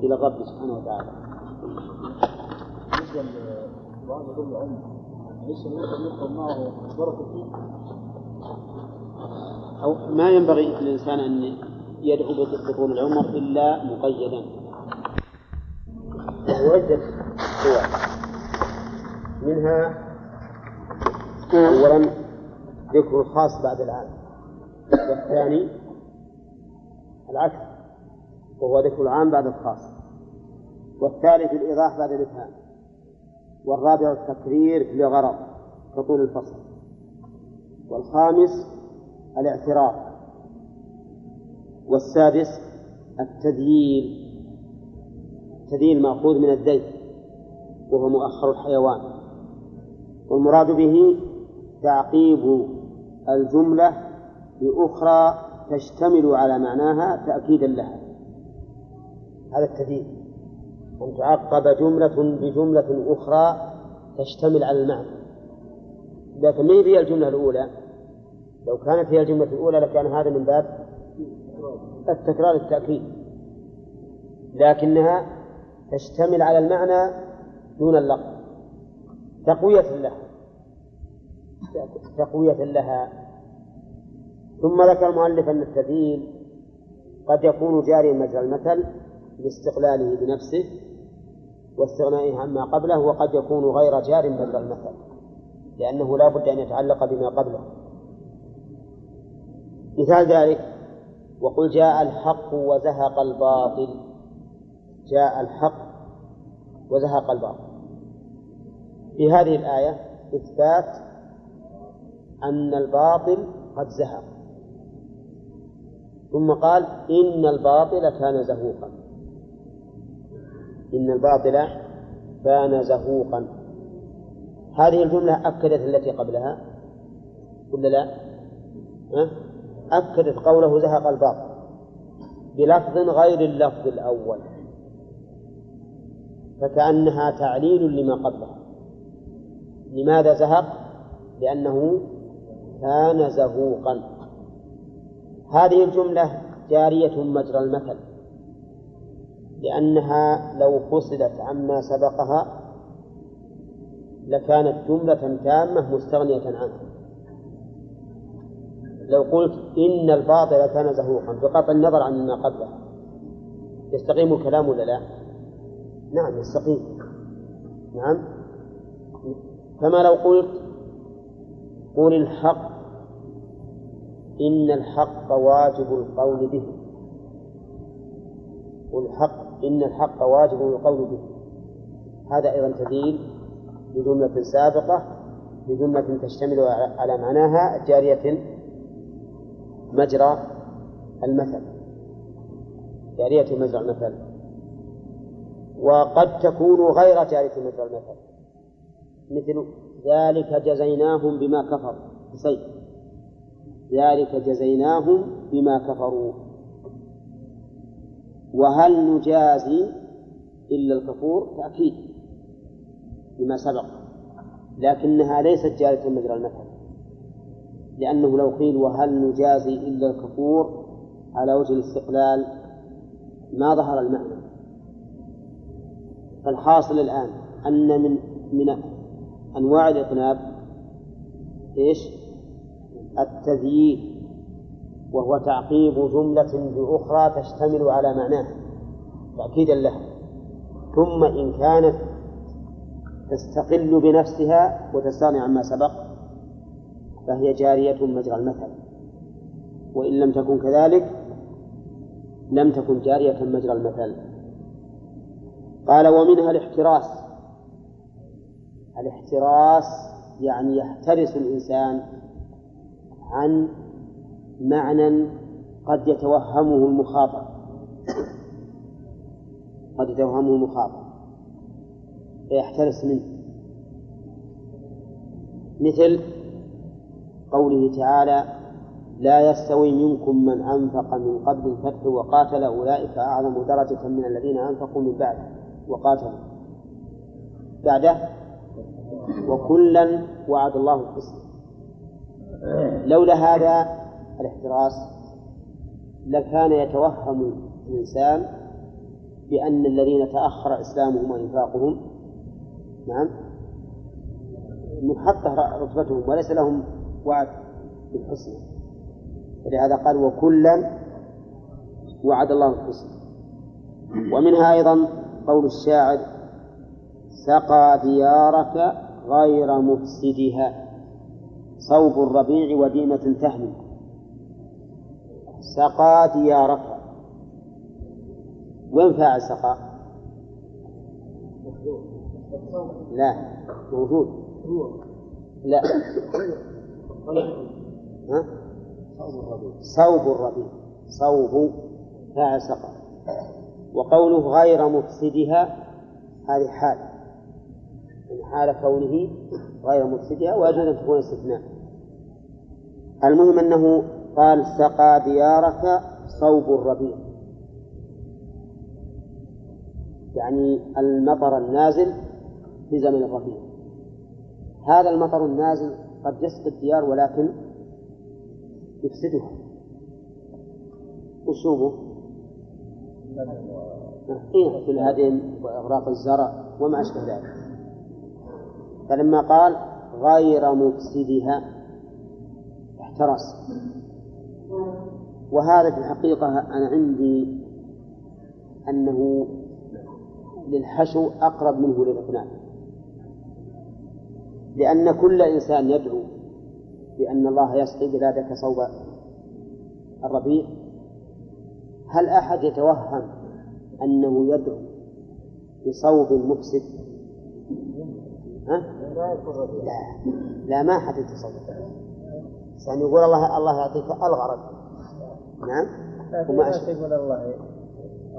إلى الرب سبحانه وتعالى. بالنسبة لبعض ذوي العمر ليس يدخل معه بركة أو ما ينبغي للإنسان أن يدعو بطول العمر إلا مقيدا. وهو عدة صور منها أولا ذكر الخاص بعد العام والثاني العكس وهو ذكر العام بعد الخاص. والثالث الإيضاح بعد الإفهام. والرابع التكرير لغرض كطول الفصل. والخامس الاعتراف. والسادس التذييل. التذييل مأخوذ من الدين وهو مؤخر الحيوان. والمراد به تعقيب الجملة بأخرى تشتمل على معناها تأكيدا لها. هذا التذييل أن تعقب جملة بجملة أخرى تشتمل على المعنى. لكن ما هي الجملة الأولى؟ لو كانت هي الجملة الأولى لكان هذا من باب التكرار التأكيد. لكنها تشتمل على المعنى دون اللفظ. تقوية لها. تقوية لها. ثم ذكر المؤلف أن التذييل قد يكون جاريا مجرى المثل لاستقلاله بنفسه واستغنائه عما قبله وقد يكون غير جار مجرى المثل لأنه لا بد أن يتعلق بما قبله. مثال ذلك وقل جاء الحق وزهق الباطل. جاء الحق وزهق الباطل. في هذه الآية إثبات أن الباطل قد زهق. ثم قال إن الباطل كان زهوقا. إن الباطل كان زهوقا. هذه الجملة أكدت التي قبلها؟ ولا لا؟ أكدت قوله زهق الباطل بلفظ غير اللفظ الأول. فكأنها تعليل لما قبلها. لماذا زهق؟ لأنه كان زهوقا. هذه الجملة جارية مجرى المثل لأنها لو فصلت عما سبقها لكانت جملة تامة مستغنية عنه لو قلت إن الباطل كان زهوقا بقطع النظر عن ما قبله يستقيم الكلام ولا لا؟ نعم يستقيم. نعم. كما لو قلت قل الحق إن الحق واجب القول به. قل الحق إن الحق واجب القول به. هذا أيضا تدين بجملة سابقة بجملة تشتمل على معناها جارية مجرى المثل. جارية مجرى المثل. وقد تكون غير جارية مجرى المثل. مثل ذلك جزيناهم بما كفروا. حسين ذلك جزيناهم بما كفروا. وهل نجازي إلا الكفور؟ تأكيد لما سبق لكنها ليست جارية مجرى المثل لأنه لو قيل وهل نجازي إلا الكفور على وجه الاستقلال ما ظهر المعنى. فالحاصل الآن أن من من أنواع الإطناب إيش؟ التذييل وهو تعقيب جملة بأخرى تشتمل على معناها تأكيدا لها. ثم إن كانت تستقل بنفسها وتستغني عما سبق فهي جارية مجرى المثل. وإن لم تكن كذلك لم تكن جارية مجرى المثل. قال ومنها الاحتراس. الاحتراس يعني يحترس الإنسان عن معنى قد يتوهمه المخاطب. قد يتوهمه المخاطب. فيحترس منه. مثل قوله تعالى لا يستوي منكم من أنفق من قبل الفتح وقاتل أولئك أعظم درجة من الذين أنفقوا من بعد وقاتلوا. بعده وكلا وعد الله الحسنى. لولا هذا الاحتراس لكان يتوهم الإنسان بأن الذين تأخر إسلامهم وإنفاقهم نعم محقق رتبتهم وليس لهم وعد بالحسنى. ولهذا قال وكلا وعد الله الحسنى. ومنها أيضا قول الشاعر سقى ديارك غير مفسدها. صوب الربيع وديمة تهمي سقى ديارك وين فاعل سقى؟ لا موجود. لا. ها؟ صوب الربيع. صوب فاعل سقى وقوله غير مفسدها هذه حال. يعني حال كونه غير مفسدها ويجوز أن تكون استثناء. المهم أنه قال سقى ديارك صوب الربيع. يعني المطر النازل في زمن الربيع. هذا المطر النازل قد يسقي الديار ولكن يفسدها. وشوبه إيه في الهدم وإغراق الزرع وما أشبه ذلك. فلما قال غير مفسدها احترس وهذا في الحقيقة أنا عندي أنه للحشو أقرب منه للإقناع. لأن كل إنسان يدعو بأن الله يسقي بلادك صوب الربيع. هل أحد يتوهم أنه يدعو بصوب مفسد ها؟ لا. لا ما حد يتصور يعني يقول الله الله يعطيك الغرض. نعم؟ وما أشبه يقول الله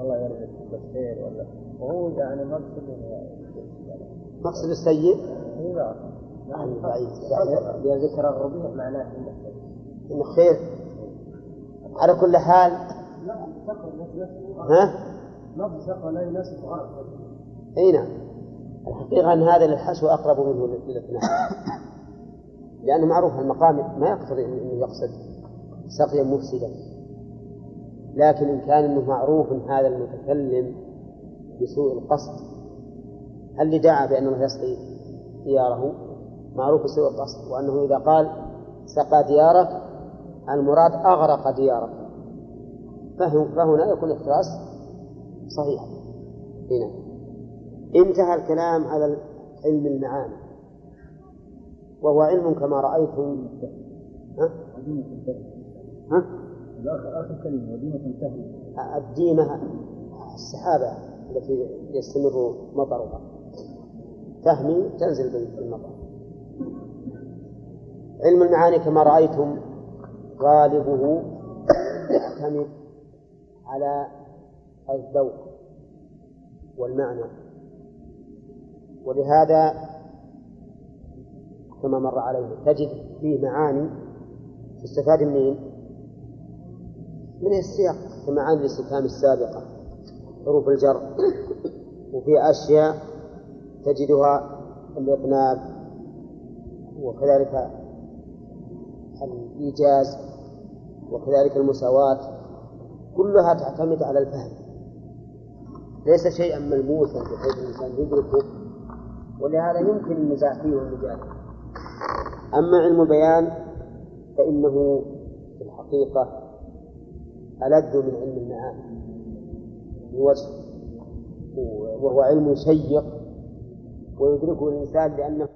الله يرزقك بالخير ولا وهو يعني مقصد مقصد السيء؟ لا يعني بعيد يعني ذكر الربيع معناه إنه خير. على كل حال. ها؟ لفظ سقى لا يناسب غرض. إي نعم. الحقيقة أن هذا للحشو أقرب منه للاثنين [coughs] لأنه معروف المقام ما يقتضي أنه يقصد سقيا مفسدا. لكن إن كان أنه معروف هذا المتكلم بسوء القصد هل اللي دعا بأن الله يسقي دياره؟ معروف بسوء القصد وأنه إذا قال سقى ديارك المراد أغرق ديارك. فهنا يكون الاحتراس صحيحا هنا. انتهى الكلام على علم المعاني. وهو علم كما رأيتم ها؟ ها؟ آخر كلمة وديمة تهوي الديمة السحابة التي يستمر مطرها تهمي تنزل بالمطر علم المعاني كما رأيتم غالبه يعتمد على الذوق والمعنى ولهذا كما مر علينا تجد فيه معاني تستفاد منين؟ من السياق كمعاني الاستفهام السابقة. حروف الجر. وفي أشياء تجدها الإطناب وكذلك الإيجاز وكذلك المساواة. كلها تعتمد على الفهم. ليس شيئا ملموسا بحيث الإنسان يدركه ولهذا يمكن النزاع فيه والمجادلة أما علم البيان فإنه في الحقيقة ألذ من علم المعاني بوجه وهو علم شيق ويدركه الإنسان لأنه